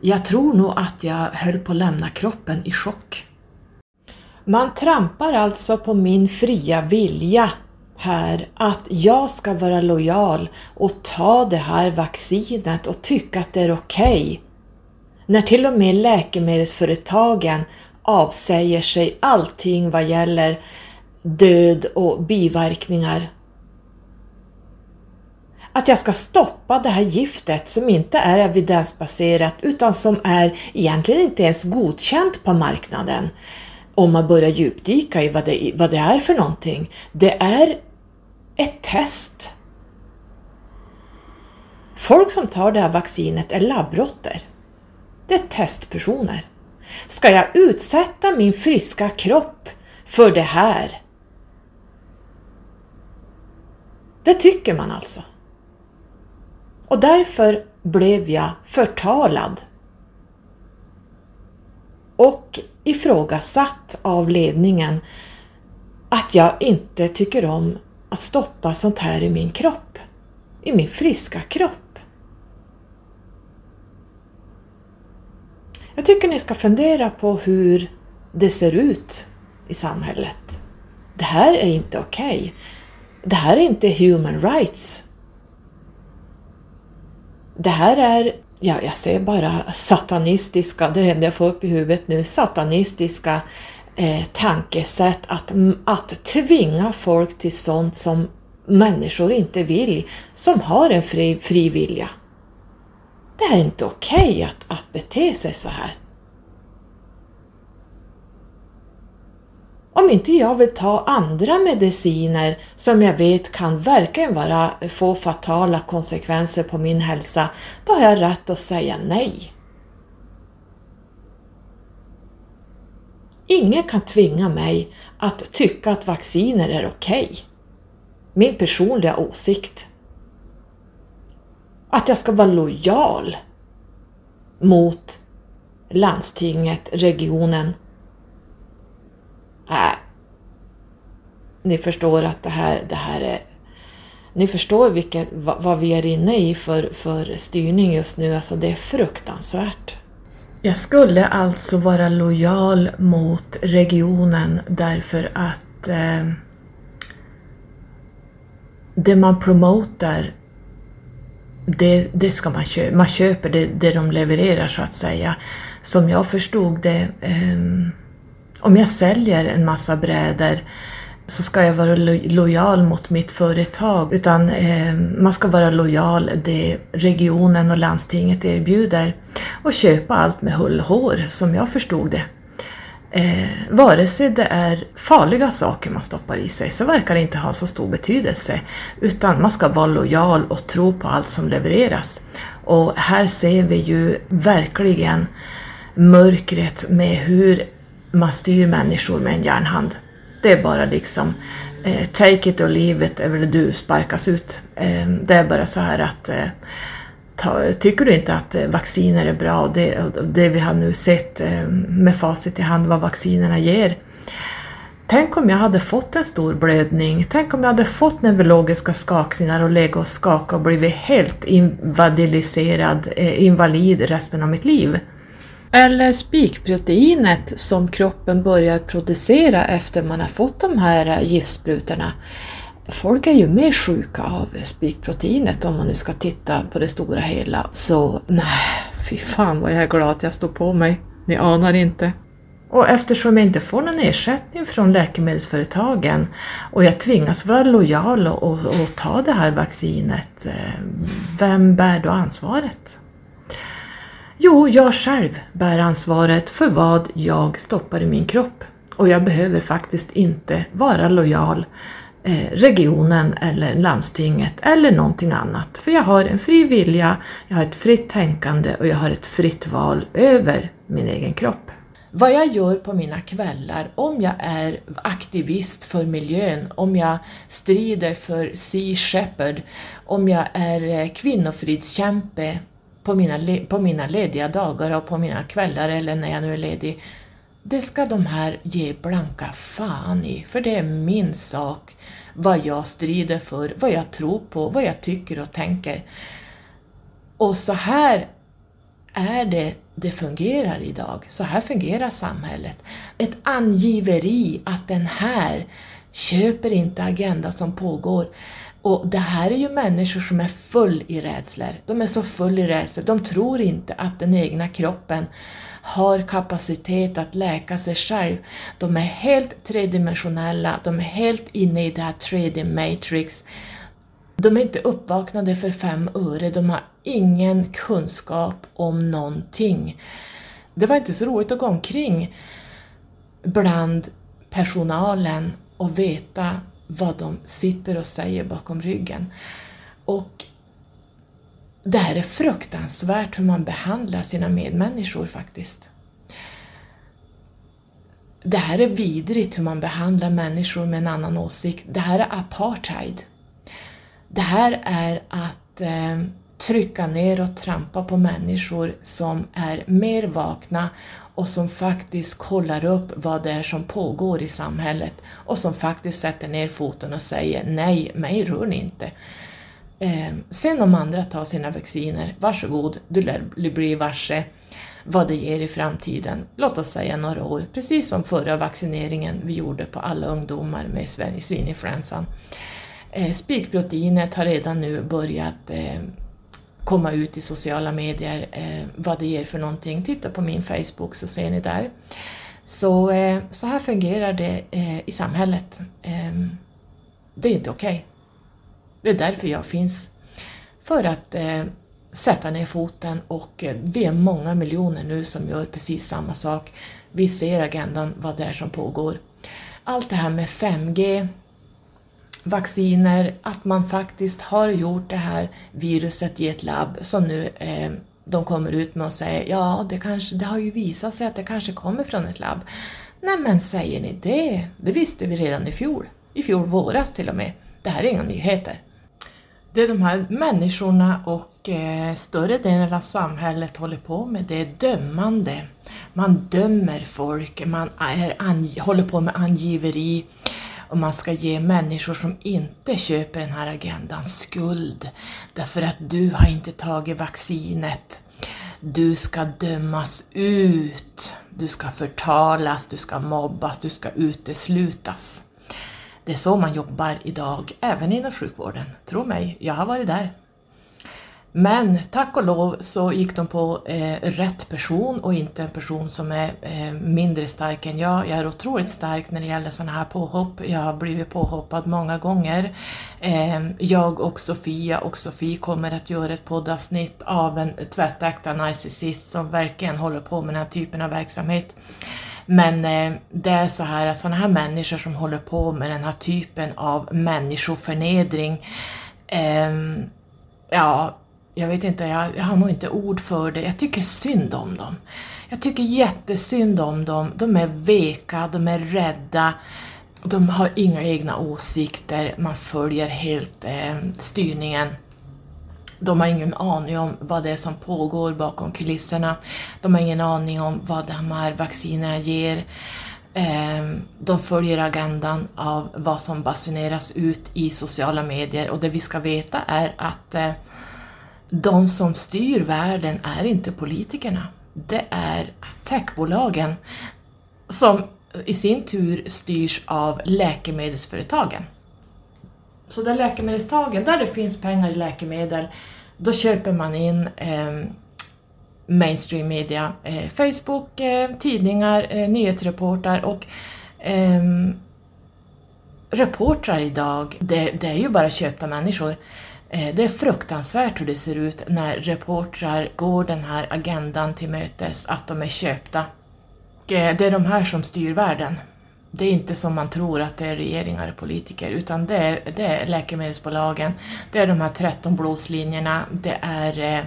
jag tror nog att jag höll på att lämna kroppen i chock. Man trampar alltså på min fria vilja här att jag ska vara lojal och ta det här vaccinet och tycka att det är okej. Okay. När till och med läkemedelsföretagen avsäger sig allting vad gäller död och biverkningar. Att jag ska stoppa det här giftet som inte är evidensbaserat utan som är egentligen inte ens godkänt på marknaden om man börjar djupdyka i vad det, vad det är för någonting. Det är ett test. Folk som tar det här vaccinet är labbrotter. Det är testpersoner. Ska jag utsätta min friska kropp för det här? Det tycker man alltså. Och därför blev jag förtalad och ifrågasatt av ledningen att jag inte tycker om att stoppa sånt här i min kropp. I min friska kropp. Jag tycker ni ska fundera på hur det ser ut i samhället. Det här är inte okej. Okay. Det här är inte human rights. Det här är, ja jag ser bara satanistiska, det är det enda jag får upp i huvudet nu, satanistiska eh, tankesätt att, att tvinga folk till sånt som människor inte vill, som har en fri, fri vilja. Det är inte okej okay att, att bete sig så här. Inte jag vill ta andra mediciner som jag vet kan verkligen vara, få fatala konsekvenser på min hälsa, då har jag rätt att säga nej. Ingen kan tvinga mig att tycka att vacciner är okej. Okay. Min personliga åsikt. Att jag ska vara lojal mot landstinget, regionen. Äh, ni förstår att det här, det här är... Ni förstår vilket, vad vi är inne i för, för styrning just nu. Alltså det är fruktansvärt. Jag skulle alltså vara lojal mot regionen därför att eh, det man promotar, det, det ska man köpa. Man köper det, det de levererar så att säga. Som jag förstod det, eh, om jag säljer en massa brädor så ska jag vara lo lojal mot mitt företag, utan eh, man ska vara lojal det regionen och landstinget erbjuder och köpa allt med hull och hår, som jag förstod det. Eh, vare sig det är farliga saker man stoppar i sig så verkar det inte ha så stor betydelse, utan man ska vara lojal och tro på allt som levereras. Och här ser vi ju verkligen mörkret med hur man styr människor med en järnhand. Det är bara liksom eh, take it or leave it, eller du sparkas ut. Eh, det är bara så här att eh, ta, tycker du inte att eh, vacciner är bra, det, det vi har nu sett eh, med facit i hand vad vaccinerna ger. Tänk om jag hade fått en stor blödning, tänk om jag hade fått neurologiska skakningar och legat och skakat och blivit helt invalidiserad, eh, invalid resten av mitt liv. Eller spikproteinet som kroppen börjar producera efter man har fått de här giftsprutorna. Folk är ju mer sjuka av spikproteinet om man nu ska titta på det stora hela. Så nej, fy fan vad jag är glad att jag står på mig. Ni anar inte. Och eftersom jag inte får någon ersättning från läkemedelsföretagen och jag tvingas vara lojal och, och, och ta det här vaccinet, eh, vem bär då ansvaret? Jo, jag själv bär ansvaret för vad jag stoppar i min kropp. Och jag behöver faktiskt inte vara lojal eh, regionen eller landstinget eller någonting annat. För jag har en fri vilja, jag har ett fritt tänkande och jag har ett fritt val över min egen kropp. Vad jag gör på mina kvällar, om jag är aktivist för miljön, om jag strider för Sea Shepherd, om jag är eh, kvinnofridskämpe, på mina, på mina lediga dagar och på mina kvällar eller när jag nu är ledig. Det ska de här ge blanka fan i, för det är min sak vad jag strider för, vad jag tror på, vad jag tycker och tänker. Och så här är det det fungerar idag. Så här fungerar samhället. Ett angiveri att den här köper inte Agenda som pågår. Och det här är ju människor som är full i rädslor. De är så full i rädslor. De tror inte att den egna kroppen har kapacitet att läka sig själv. De är helt tredimensionella, de är helt inne i det här 3D matrix. De är inte uppvaknade för fem öre, de har ingen kunskap om någonting. Det var inte så roligt att gå omkring bland personalen och veta vad de sitter och säger bakom ryggen. Och det här är fruktansvärt hur man behandlar sina medmänniskor faktiskt. Det här är vidrigt hur man behandlar människor med en annan åsikt. Det här är apartheid. Det här är att eh, trycka ner och trampa på människor som är mer vakna och som faktiskt kollar upp vad det är som pågår i samhället och som faktiskt sätter ner foten och säger nej, mig rör ni inte. Eh, sen om andra tar sina vacciner, varsågod, du lär bli varse vad det ger i framtiden, låt oss säga några år, precis som förra vaccineringen vi gjorde på alla ungdomar med svininfluensan. Eh, spikproteinet har redan nu börjat eh, komma ut i sociala medier eh, vad det ger för någonting. Titta på min Facebook så ser ni där. Så, eh, så här fungerar det eh, i samhället. Eh, det är inte okej. Okay. Det är därför jag finns. För att eh, sätta ner foten och eh, vi är många miljoner nu som gör precis samma sak. Vi ser agendan, vad det är som pågår. Allt det här med 5G, vacciner, att man faktiskt har gjort det här viruset i ett labb som nu eh, de kommer ut med och säger ja, det, kanske, det har ju visat sig att det kanske kommer från ett labb. Nej men säger ni det? Det visste vi redan i fjol. I fjol våras till och med. Det här är inga nyheter. Det de här människorna och eh, större delen av samhället håller på med, det är dömande. Man dömer folk, man är, håller på med angiveri och man ska ge människor som inte köper den här agendan skuld därför att du har inte tagit vaccinet. Du ska dömas ut, du ska förtalas, du ska mobbas, du ska uteslutas. Det är så man jobbar idag, även inom sjukvården. Tro mig, jag har varit där. Men tack och lov så gick de på eh, rätt person och inte en person som är eh, mindre stark än jag. Jag är otroligt stark när det gäller sådana här påhopp. Jag har blivit påhoppad många gånger. Eh, jag och Sofia och Sofie kommer att göra ett poddavsnitt av en tvättäkta narcissist som verkligen håller på med den här typen av verksamhet. Men eh, det är så här, sådana här människor som håller på med den här typen av människoförnedring, eh, ja, jag vet inte, jag, jag har nog inte ord för det. Jag tycker synd om dem. Jag tycker jättesynd om dem. De är veka, de är rädda, de har inga egna åsikter, man följer helt eh, styrningen. De har ingen aning om vad det är som pågår bakom kulisserna. De har ingen aning om vad de här vaccinerna ger. Ehm, de följer agendan av vad som basuneras ut i sociala medier och det vi ska veta är att eh, de som styr världen är inte politikerna. Det är techbolagen som i sin tur styrs av läkemedelsföretagen. Så där läkemedelsföretagen, där det finns pengar i läkemedel, då köper man in eh, mainstream media, eh, Facebook, eh, tidningar, eh, nyhetsreportrar och eh, reportrar idag, det, det, är ju bara köpta människor. Eh, det är fruktansvärt hur det ser ut när reportrar går den här agendan till mötes, att de är köpta. Eh, det är de här som styr världen. Det är inte som man tror att det är regeringar och politiker, utan det är, det är läkemedelsbolagen, det är de här 13 blåslinjerna, det är eh,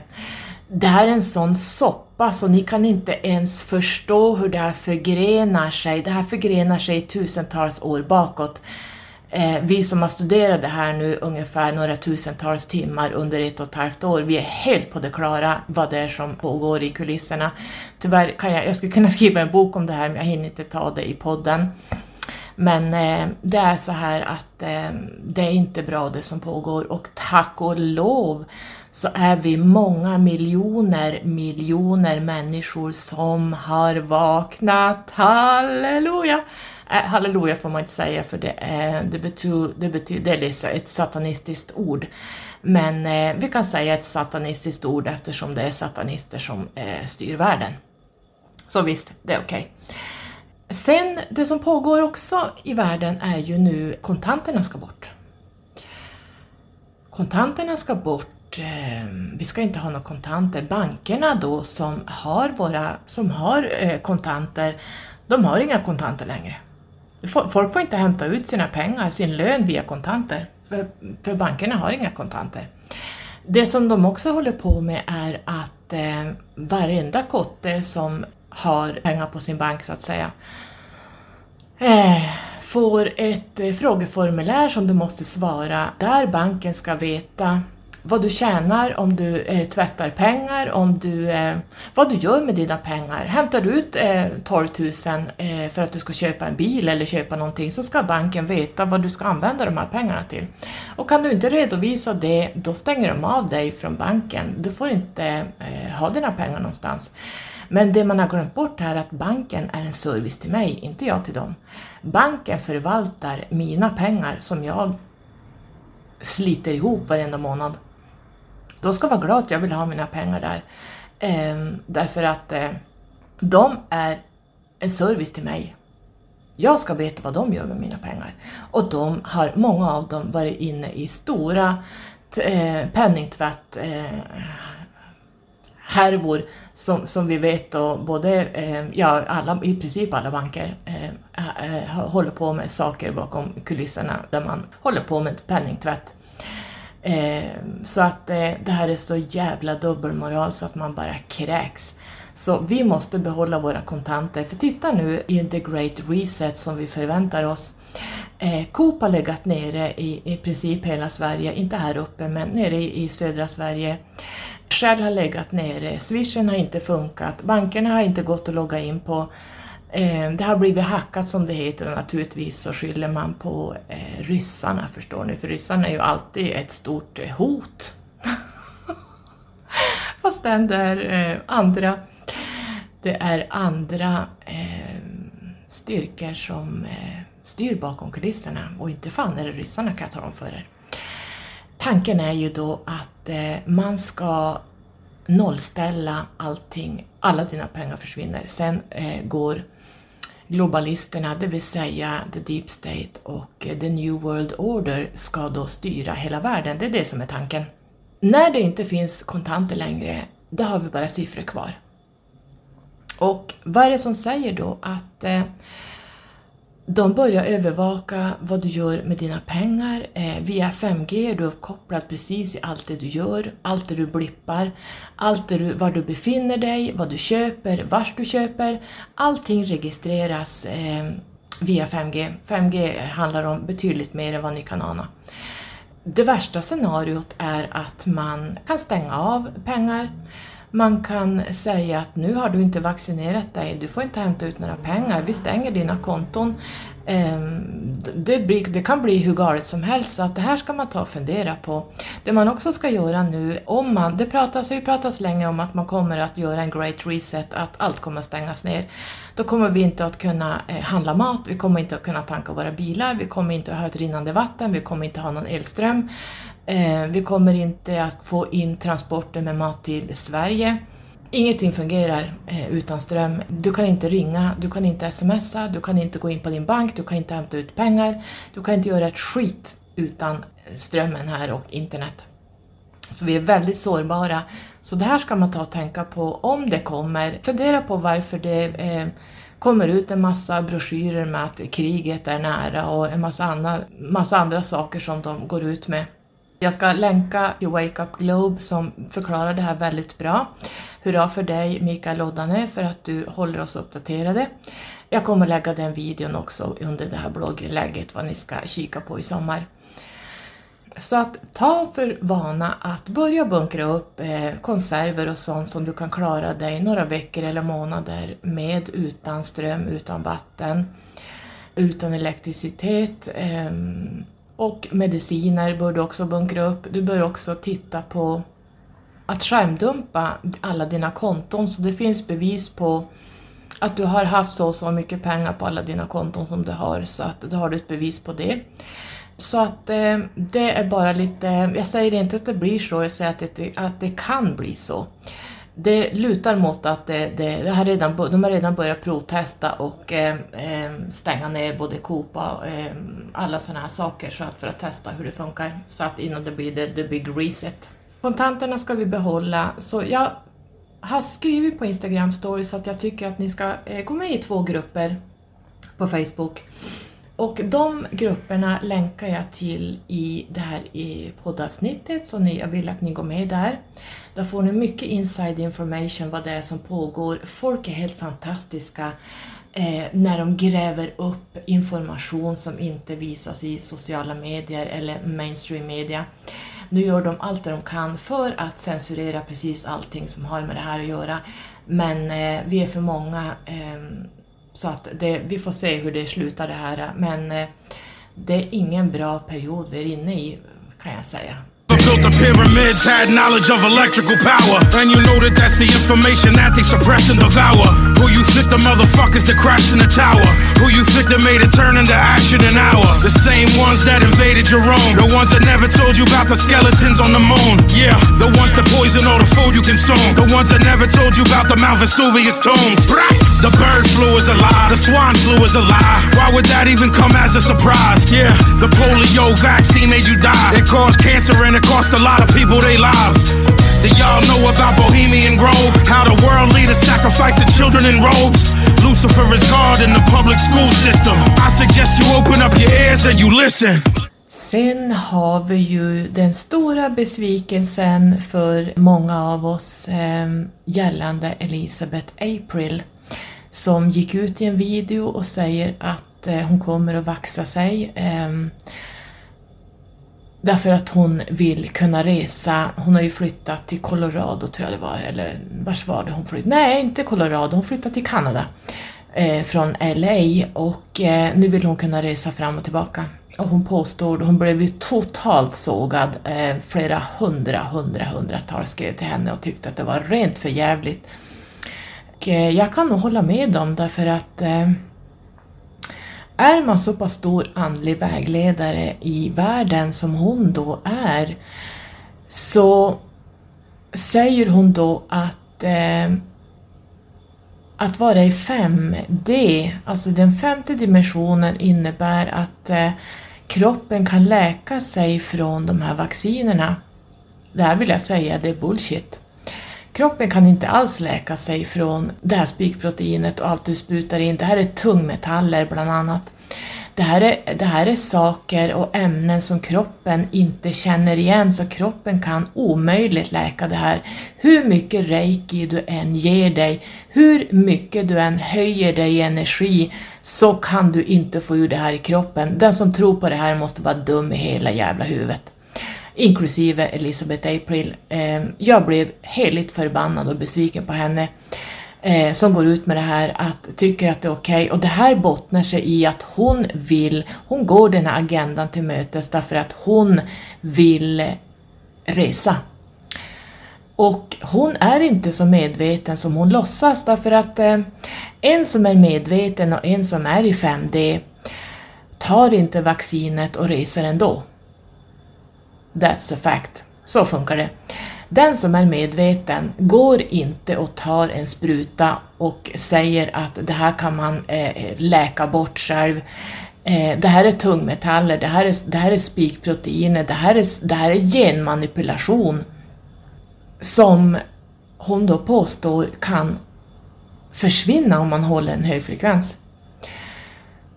det här är en sån soppa så ni kan inte ens förstå hur det här förgrenar sig. Det här förgrenar sig tusentals år bakåt. Eh, vi som har studerat det här nu ungefär några tusentals timmar under ett och ett halvt år, vi är helt på det klara vad det är som pågår i kulisserna. Tyvärr kan jag, jag skulle kunna *laughs* skriva en bok om det här men jag hinner inte ta det i podden. Men eh, det är så här att eh, det är inte bra det som pågår och tack och lov så är vi många miljoner, miljoner människor som har vaknat. Halleluja! Äh, halleluja får man inte säga för det, eh, det, betyder, det, betyder, det är ett satanistiskt ord. Men eh, vi kan säga ett satanistiskt ord eftersom det är satanister som eh, styr världen. Så visst, det är okej. Okay. Sen, det som pågår också i världen är ju nu kontanterna ska bort. Kontanterna ska bort eh, vi ska inte ha några kontanter. Bankerna då som har, våra, som har eh, kontanter, de har inga kontanter längre. Folk får inte hämta ut sina pengar, sin lön via kontanter, för, för bankerna har inga kontanter. Det som de också håller på med är att eh, varenda kotte som har pengar på sin bank så att säga eh, får ett eh, frågeformulär som du måste svara där banken ska veta vad du tjänar, om du eh, tvättar pengar, om du, eh, vad du gör med dina pengar. Hämtar du ut eh, 12 000 eh, för att du ska köpa en bil eller köpa någonting så ska banken veta vad du ska använda de här pengarna till. Och kan du inte redovisa det, då stänger de av dig från banken. Du får inte eh, ha dina pengar någonstans. Men det man har glömt bort här är att banken är en service till mig, inte jag till dem. Banken förvaltar mina pengar som jag sliter ihop varenda månad. De ska vara glada att jag vill ha mina pengar där. Eh, därför att eh, de är en service till mig. Jag ska veta vad de gör med mina pengar. Och de har, många av dem varit inne i stora eh, penningtvätt eh, härvor som, som vi vet då både, eh, ja alla, i princip alla banker eh, eh, håller på med saker bakom kulisserna där man håller på med penningtvätt. Eh, så att eh, det här är så jävla dubbelmoral så att man bara kräks. Så vi måste behålla våra kontanter. För titta nu i the great reset som vi förväntar oss. Eh, Coop har legat nere i, i princip hela Sverige, inte här uppe men nere i, i södra Sverige. Shell har legat nere, swishen har inte funkat, bankerna har inte gått att logga in på. Eh, det har blivit hackat som det heter och naturligtvis så skyller man på eh, ryssarna förstår ni, för ryssarna är ju alltid ett stort eh, hot. *laughs* Fast det är eh, andra, det är andra styrkor som styr bakom kulisserna och inte fan är det ryssarna kan jag tala om för er. Tanken är ju då att man ska nollställa allting, alla dina pengar försvinner. Sen går globalisterna, det vill säga the deep state och the new world order ska då styra hela världen. Det är det som är tanken. När det inte finns kontanter längre, då har vi bara siffror kvar. Och vad är det som säger då att eh, de börjar övervaka vad du gör med dina pengar. Eh, via 5G är du uppkopplad precis i allt det du gör, allt det du blippar, allt det du, var du befinner dig, vad du köper, vars du köper. Allting registreras eh, via 5G. 5G handlar om betydligt mer än vad ni kan ana. Det värsta scenariot är att man kan stänga av pengar, man kan säga att nu har du inte vaccinerat dig, du får inte hämta ut några pengar, vi stänger dina konton. Ehm, det, blir, det, kan bli hur galet som helst, så att det här ska man ta och fundera på. Det man också ska göra nu, om man, det pratas, det pratas länge om att man kommer att göra en great reset, att allt kommer att stängas ner. Då kommer vi inte att kunna eh, handla mat, vi kommer inte att kunna tanka våra bilar, vi kommer inte att ha ett rinnande vatten, vi kommer inte att ha någon elström. Eh, vi kommer inte att få in transporter med mat till Sverige. Ingenting fungerar eh, utan ström. Du kan inte ringa, du kan inte smsa, du kan inte gå in på din bank, du kan inte hämta ut pengar. Du kan inte göra ett skit utan strömmen här och internet. Så vi är väldigt sårbara. Så det här ska man ta och tänka på om det kommer. Fundera på varför det eh, kommer ut en massa broschyrer med att kriget är nära och en massa, andra, massa andra saker som de går ut med. Jag ska länka till Wake Up Globe som förklarar det här väldigt bra. Hurra för dig Mikael Oddane för att du håller oss uppdaterade. Jag kommer lägga den videon också under det här blogginlägget vad ni ska kika på i sommar. Så att ta för vana att börja bunkra upp eh, konserver och sånt som du kan klara dig några veckor eller månader med utan ström, utan vatten, utan elektricitet. Eh, och mediciner bör du också bunkra upp. Du bör också titta på att skärmdumpa alla dina konton så det finns bevis på att du har haft så och så mycket pengar på alla dina konton som du har så att då har du ett bevis på det. Så att eh, det är bara lite, jag säger inte att det blir så, jag säger att det, att det kan bli så det lutar mot att det, det, det har redan, de har redan börjat provtesta och eh, eh, stänga ner både Coop och eh, alla sådana här saker så att, för att testa hur det funkar. Så att innan det blir the, the big reset. Kontanterna ska vi behålla, så jag har skrivit på Instagram stories att jag tycker att ni ska eh, gå med i två grupper på Facebook. Och de grupperna länkar jag till i det här i poddavsnittet, så ni, jag vill att ni går med där. Där får ni mycket inside information vad det är som pågår. Folk är helt fantastiska eh, när de gräver upp information som inte visas i sociala medier eller mainstream media. Nu gör de allt de kan för att censurera precis allting som har med det här att göra. Men eh, vi är för många eh, så att det, vi får se hur det slutar det här. Men eh, det är ingen bra period vi är inne i kan jag säga. built the pyramids had knowledge of electrical power. And you know that that's the information that they suppress and devour. Who you think the motherfuckers that crashed in the tower? Who you think that made it turn into ash in an hour? The same ones that invaded your own. The ones that never told you about the skeletons on the moon. Yeah, the ones that poison all the food you consume. The ones that never told you about the Mount Vesuvius tombs. The bird flu is a lie. The swan flu is a lie. Why would that even come as a surprise? Yeah, the polio vaccine made you die. It caused cancer and it cost a lot of people their lives. Do y'all know about Bohemian Grove? How the world leaders sacrifice the children in robes? Lucifer is God in the public school system. I suggest you open up your ears and you listen. Sen har vi ju den stora besvikelsen för många av oss eh, gällande Elisabeth April som gick ut i en video och säger att eh, hon kommer att vaxa sig. Eh, Därför att hon vill kunna resa. Hon har ju flyttat till Colorado tror jag det var, eller vars var det hon flyttade? Nej, inte Colorado, hon flyttade till Kanada eh, från LA och eh, nu vill hon kunna resa fram och tillbaka. Och hon påstår, hon blev ju totalt sågad, eh, flera hundra, hundra, hundratals skrev till henne och tyckte att det var rent för jävligt. Och, eh, jag kan nog hålla med dem därför att eh, är man så pass stor andlig vägledare i världen som hon då är, så säger hon då att eh, att vara i 5D, alltså den femte dimensionen innebär att eh, kroppen kan läka sig från de här vaccinerna. Det här vill jag säga, det är bullshit. Kroppen kan inte alls läka sig från det här spikproteinet och allt du sprutar in. Det här är tungmetaller bland annat. Det här, är, det här är saker och ämnen som kroppen inte känner igen, så kroppen kan omöjligt läka det här. Hur mycket reiki du än ger dig, hur mycket du än höjer dig i energi, så kan du inte få ur det här i kroppen. Den som tror på det här måste vara dum i hela jävla huvudet inklusive Elizabeth April. Eh, jag blev heligt förbannad och besviken på henne eh, som går ut med det här att tycker att det är okej okay. och det här bottnar sig i att hon vill, hon går den här agendan till mötes därför att hon vill resa. Och hon är inte så medveten som hon låtsas därför att eh, en som är medveten och en som är i 5D tar inte vaccinet och reser ändå. That's a fact. Så funkar det. Den som är medveten går inte och tar en spruta och säger att det här kan man eh, läka bort själv. Eh, det här är tungmetaller, det här är, det här är spikproteiner, det här är, det här är genmanipulation som hon då påstår kan försvinna om man håller en hög frekvens.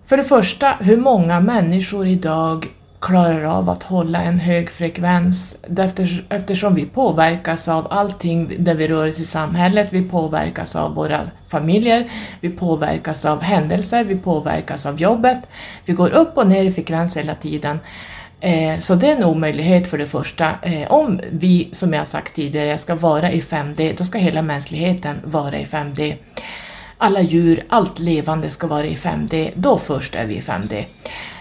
För det första, hur många människor idag klarar av att hålla en hög frekvens eftersom vi påverkas av allting där vi rör oss i samhället, vi påverkas av våra familjer, vi påverkas av händelser, vi påverkas av jobbet, vi går upp och ner i frekvens hela tiden. Eh, så det är en omöjlighet för det första. Eh, om vi, som jag sagt tidigare, ska vara i 5D, då ska hela mänskligheten vara i 5D. Alla djur, allt levande ska vara i 5D, då först är vi i 5D.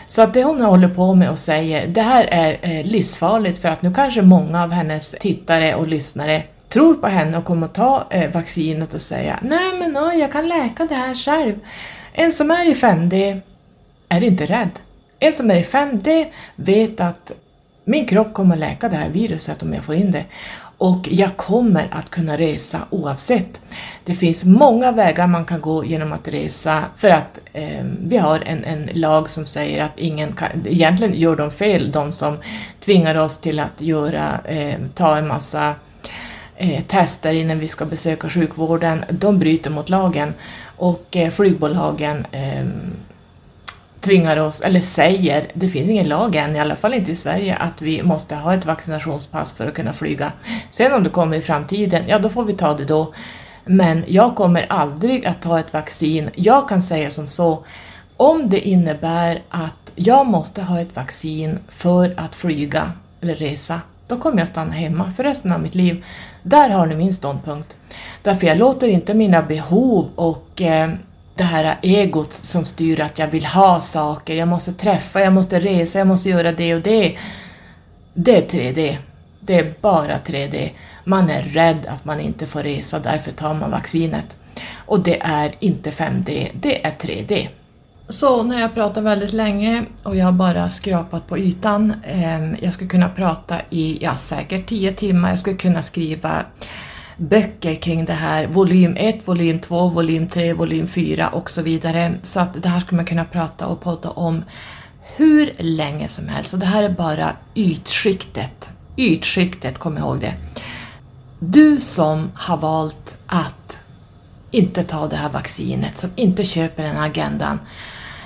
Så att det hon håller på med och säger, det här är eh, livsfarligt för att nu kanske många av hennes tittare och lyssnare tror på henne och kommer att ta eh, vaccinet och säga nej men oj, jag kan läka det här själv. En som är i 5D är inte rädd. En som är i 5D vet att min kropp kommer att läka det här viruset om jag får in det och jag kommer att kunna resa oavsett. Det finns många vägar man kan gå genom att resa för att eh, vi har en, en lag som säger att ingen kan, egentligen gör de fel, de som tvingar oss till att göra, eh, ta en massa eh, tester innan vi ska besöka sjukvården, de bryter mot lagen och eh, flygbolagen eh, tvingar oss, eller säger, det finns ingen lag än, i alla fall inte i Sverige, att vi måste ha ett vaccinationspass för att kunna flyga. Sen om det kommer i framtiden, ja då får vi ta det då. Men jag kommer aldrig att ta ett vaccin. Jag kan säga som så, om det innebär att jag måste ha ett vaccin för att flyga eller resa, då kommer jag stanna hemma för resten av mitt liv. Där har ni min ståndpunkt. Därför jag låter inte mina behov och eh, det här egot som styr att jag vill ha saker, jag måste träffa, jag måste resa, jag måste göra det och det. Det är 3D. Det är bara 3D. Man är rädd att man inte får resa, därför tar man vaccinet. Och det är inte 5D, det är 3D. Så när jag pratar väldigt länge och jag har bara skrapat på ytan, eh, jag skulle kunna prata i, ja säkert 10 timmar, jag skulle kunna skriva böcker kring det här, volym 1, volym 2, volym 3, volym 4 och så vidare. Så att det här skulle man kunna prata och podda om hur länge som helst. Och det här är bara ytskiktet. Ytskiktet, kom ihåg det. Du som har valt att inte ta det här vaccinet, som inte köper den här agendan.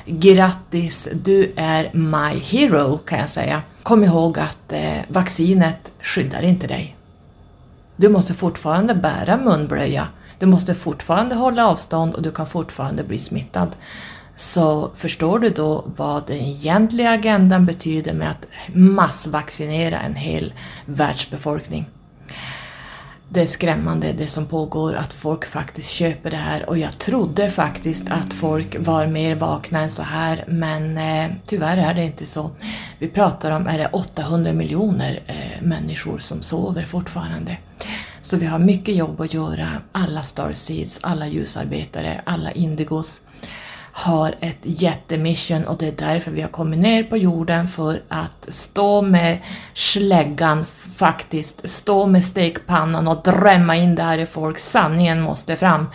Grattis, du är my hero kan jag säga. Kom ihåg att eh, vaccinet skyddar inte dig. Du måste fortfarande bära munblöja, du måste fortfarande hålla avstånd och du kan fortfarande bli smittad. Så förstår du då vad den egentliga agendan betyder med att massvaccinera en hel världsbefolkning? Det är skrämmande det som pågår, att folk faktiskt köper det här och jag trodde faktiskt att folk var mer vakna än så här men eh, tyvärr är det inte så. Vi pratar om, är det 800 miljoner eh, människor som sover fortfarande. Så vi har mycket jobb att göra, alla Starseeds, alla ljusarbetare, alla Indigos har ett jättemission och det är därför vi har kommit ner på jorden för att stå med släggan faktiskt, stå med stekpannan och drämma in det här i folk. Sanningen måste fram.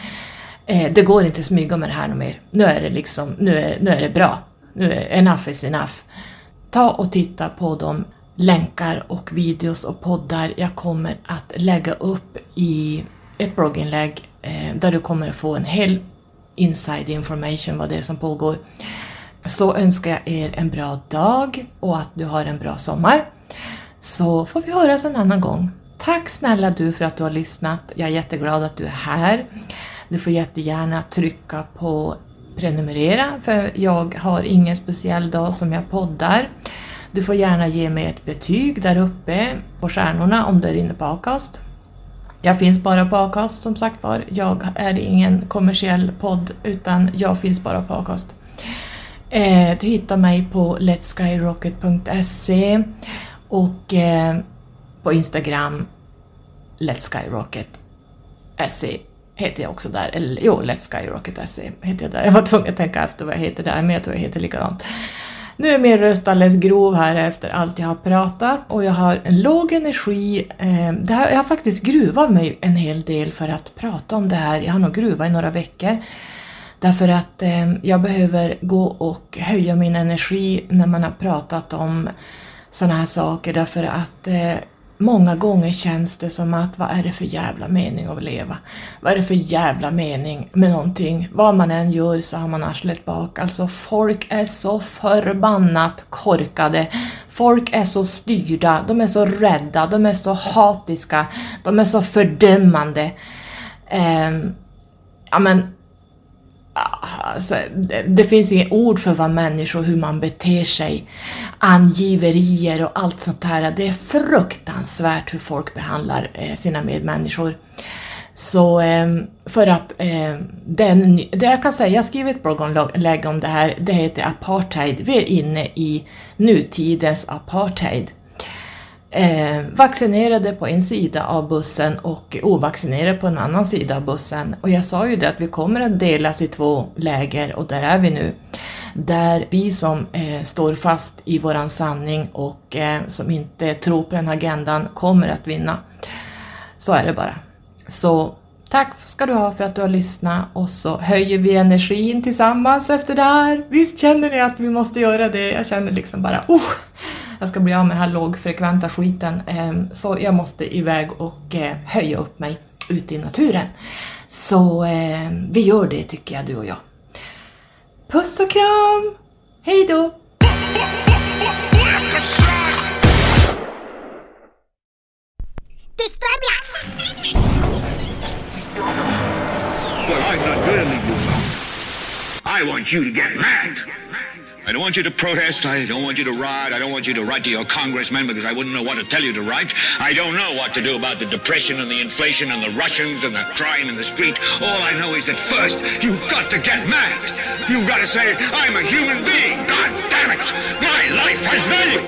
Eh, det går inte att smyga med det här mer. Nu är det liksom, nu är, nu är det bra. Nu är enough is enough. Ta och titta på de länkar och videos och poddar jag kommer att lägga upp i ett blogginlägg eh, där du kommer att få en hel inside information vad det är som pågår. Så önskar jag er en bra dag och att du har en bra sommar. Så får vi höras en annan gång. Tack snälla du för att du har lyssnat. Jag är jätteglad att du är här. Du får jättegärna trycka på prenumerera för jag har ingen speciell dag som jag poddar. Du får gärna ge mig ett betyg där uppe på stjärnorna om du är inne på Acast. Jag finns bara på Acast som sagt var. Jag är ingen kommersiell podd utan jag finns bara på Acast. Eh, du hittar mig på letskyrocket.se och eh, på Instagram Let's Skyrocket SE heter jag också där. Eller jo, Let's Skyrocket SE heter jag där. Jag var tvungen att tänka efter vad jag heter där, men jag tror jag heter likadant. Nu är min röst alldeles grov här efter allt jag har pratat och jag har en låg energi. Eh, det här, jag har faktiskt gruvat mig en hel del för att prata om det här. Jag har nog gruvat i några veckor. Därför att eh, jag behöver gå och höja min energi när man har pratat om sådana här saker. Därför att eh, Många gånger känns det som att vad är det för jävla mening att leva? Vad är det för jävla mening med någonting? Vad man än gör så har man arslet bak. Alltså folk är så förbannat korkade. Folk är så styrda, de är så rädda, de är så hatiska, de är så fördömande. Eh, ja men Alltså, det, finns inget ord för vad människor, hur man beter sig. Angiverier och allt sånt här. Det är fruktansvärt hur folk behandlar eh, sina medmänniskor. Så ehm, för att ehm, den, det jag kan säga, jag har skrivit ett blogginlägg om det här, det heter apartheid. Vi är inne i nutidens apartheid eh, vaccinerade på en sida av bussen och ovaccinerade på en annan sida av bussen. Och jag sa ju det att vi kommer att delas i två läger och där är vi nu. Där vi som eh, står fast i våran sanning och eh, som inte tror på den agendan kommer att vinna. Så är det bara. Så tack ska du ha för att du har lyssnat och så höjer vi energin tillsammans efter det här. Visst känner ni att vi måste göra det? Jag känner liksom bara oh, jag ska bli av med den här lågfrekventa skiten. Ehm, så jag måste iväg och eh, höja upp mig ute i naturen. Så ehm, vi gör det tycker jag, du och jag. Puss och kram! Hej då! I want you to get mad. I don't want you to protest. I don't want you to riot. I don't want you to write to your congressmen because I wouldn't know what to tell you to write. I don't know what to do about the depression and the inflation and the Russians and the crime in the street. All I know is that first, you've got to get mad. You've got to say, I'm a human being. God damn it. My life has value.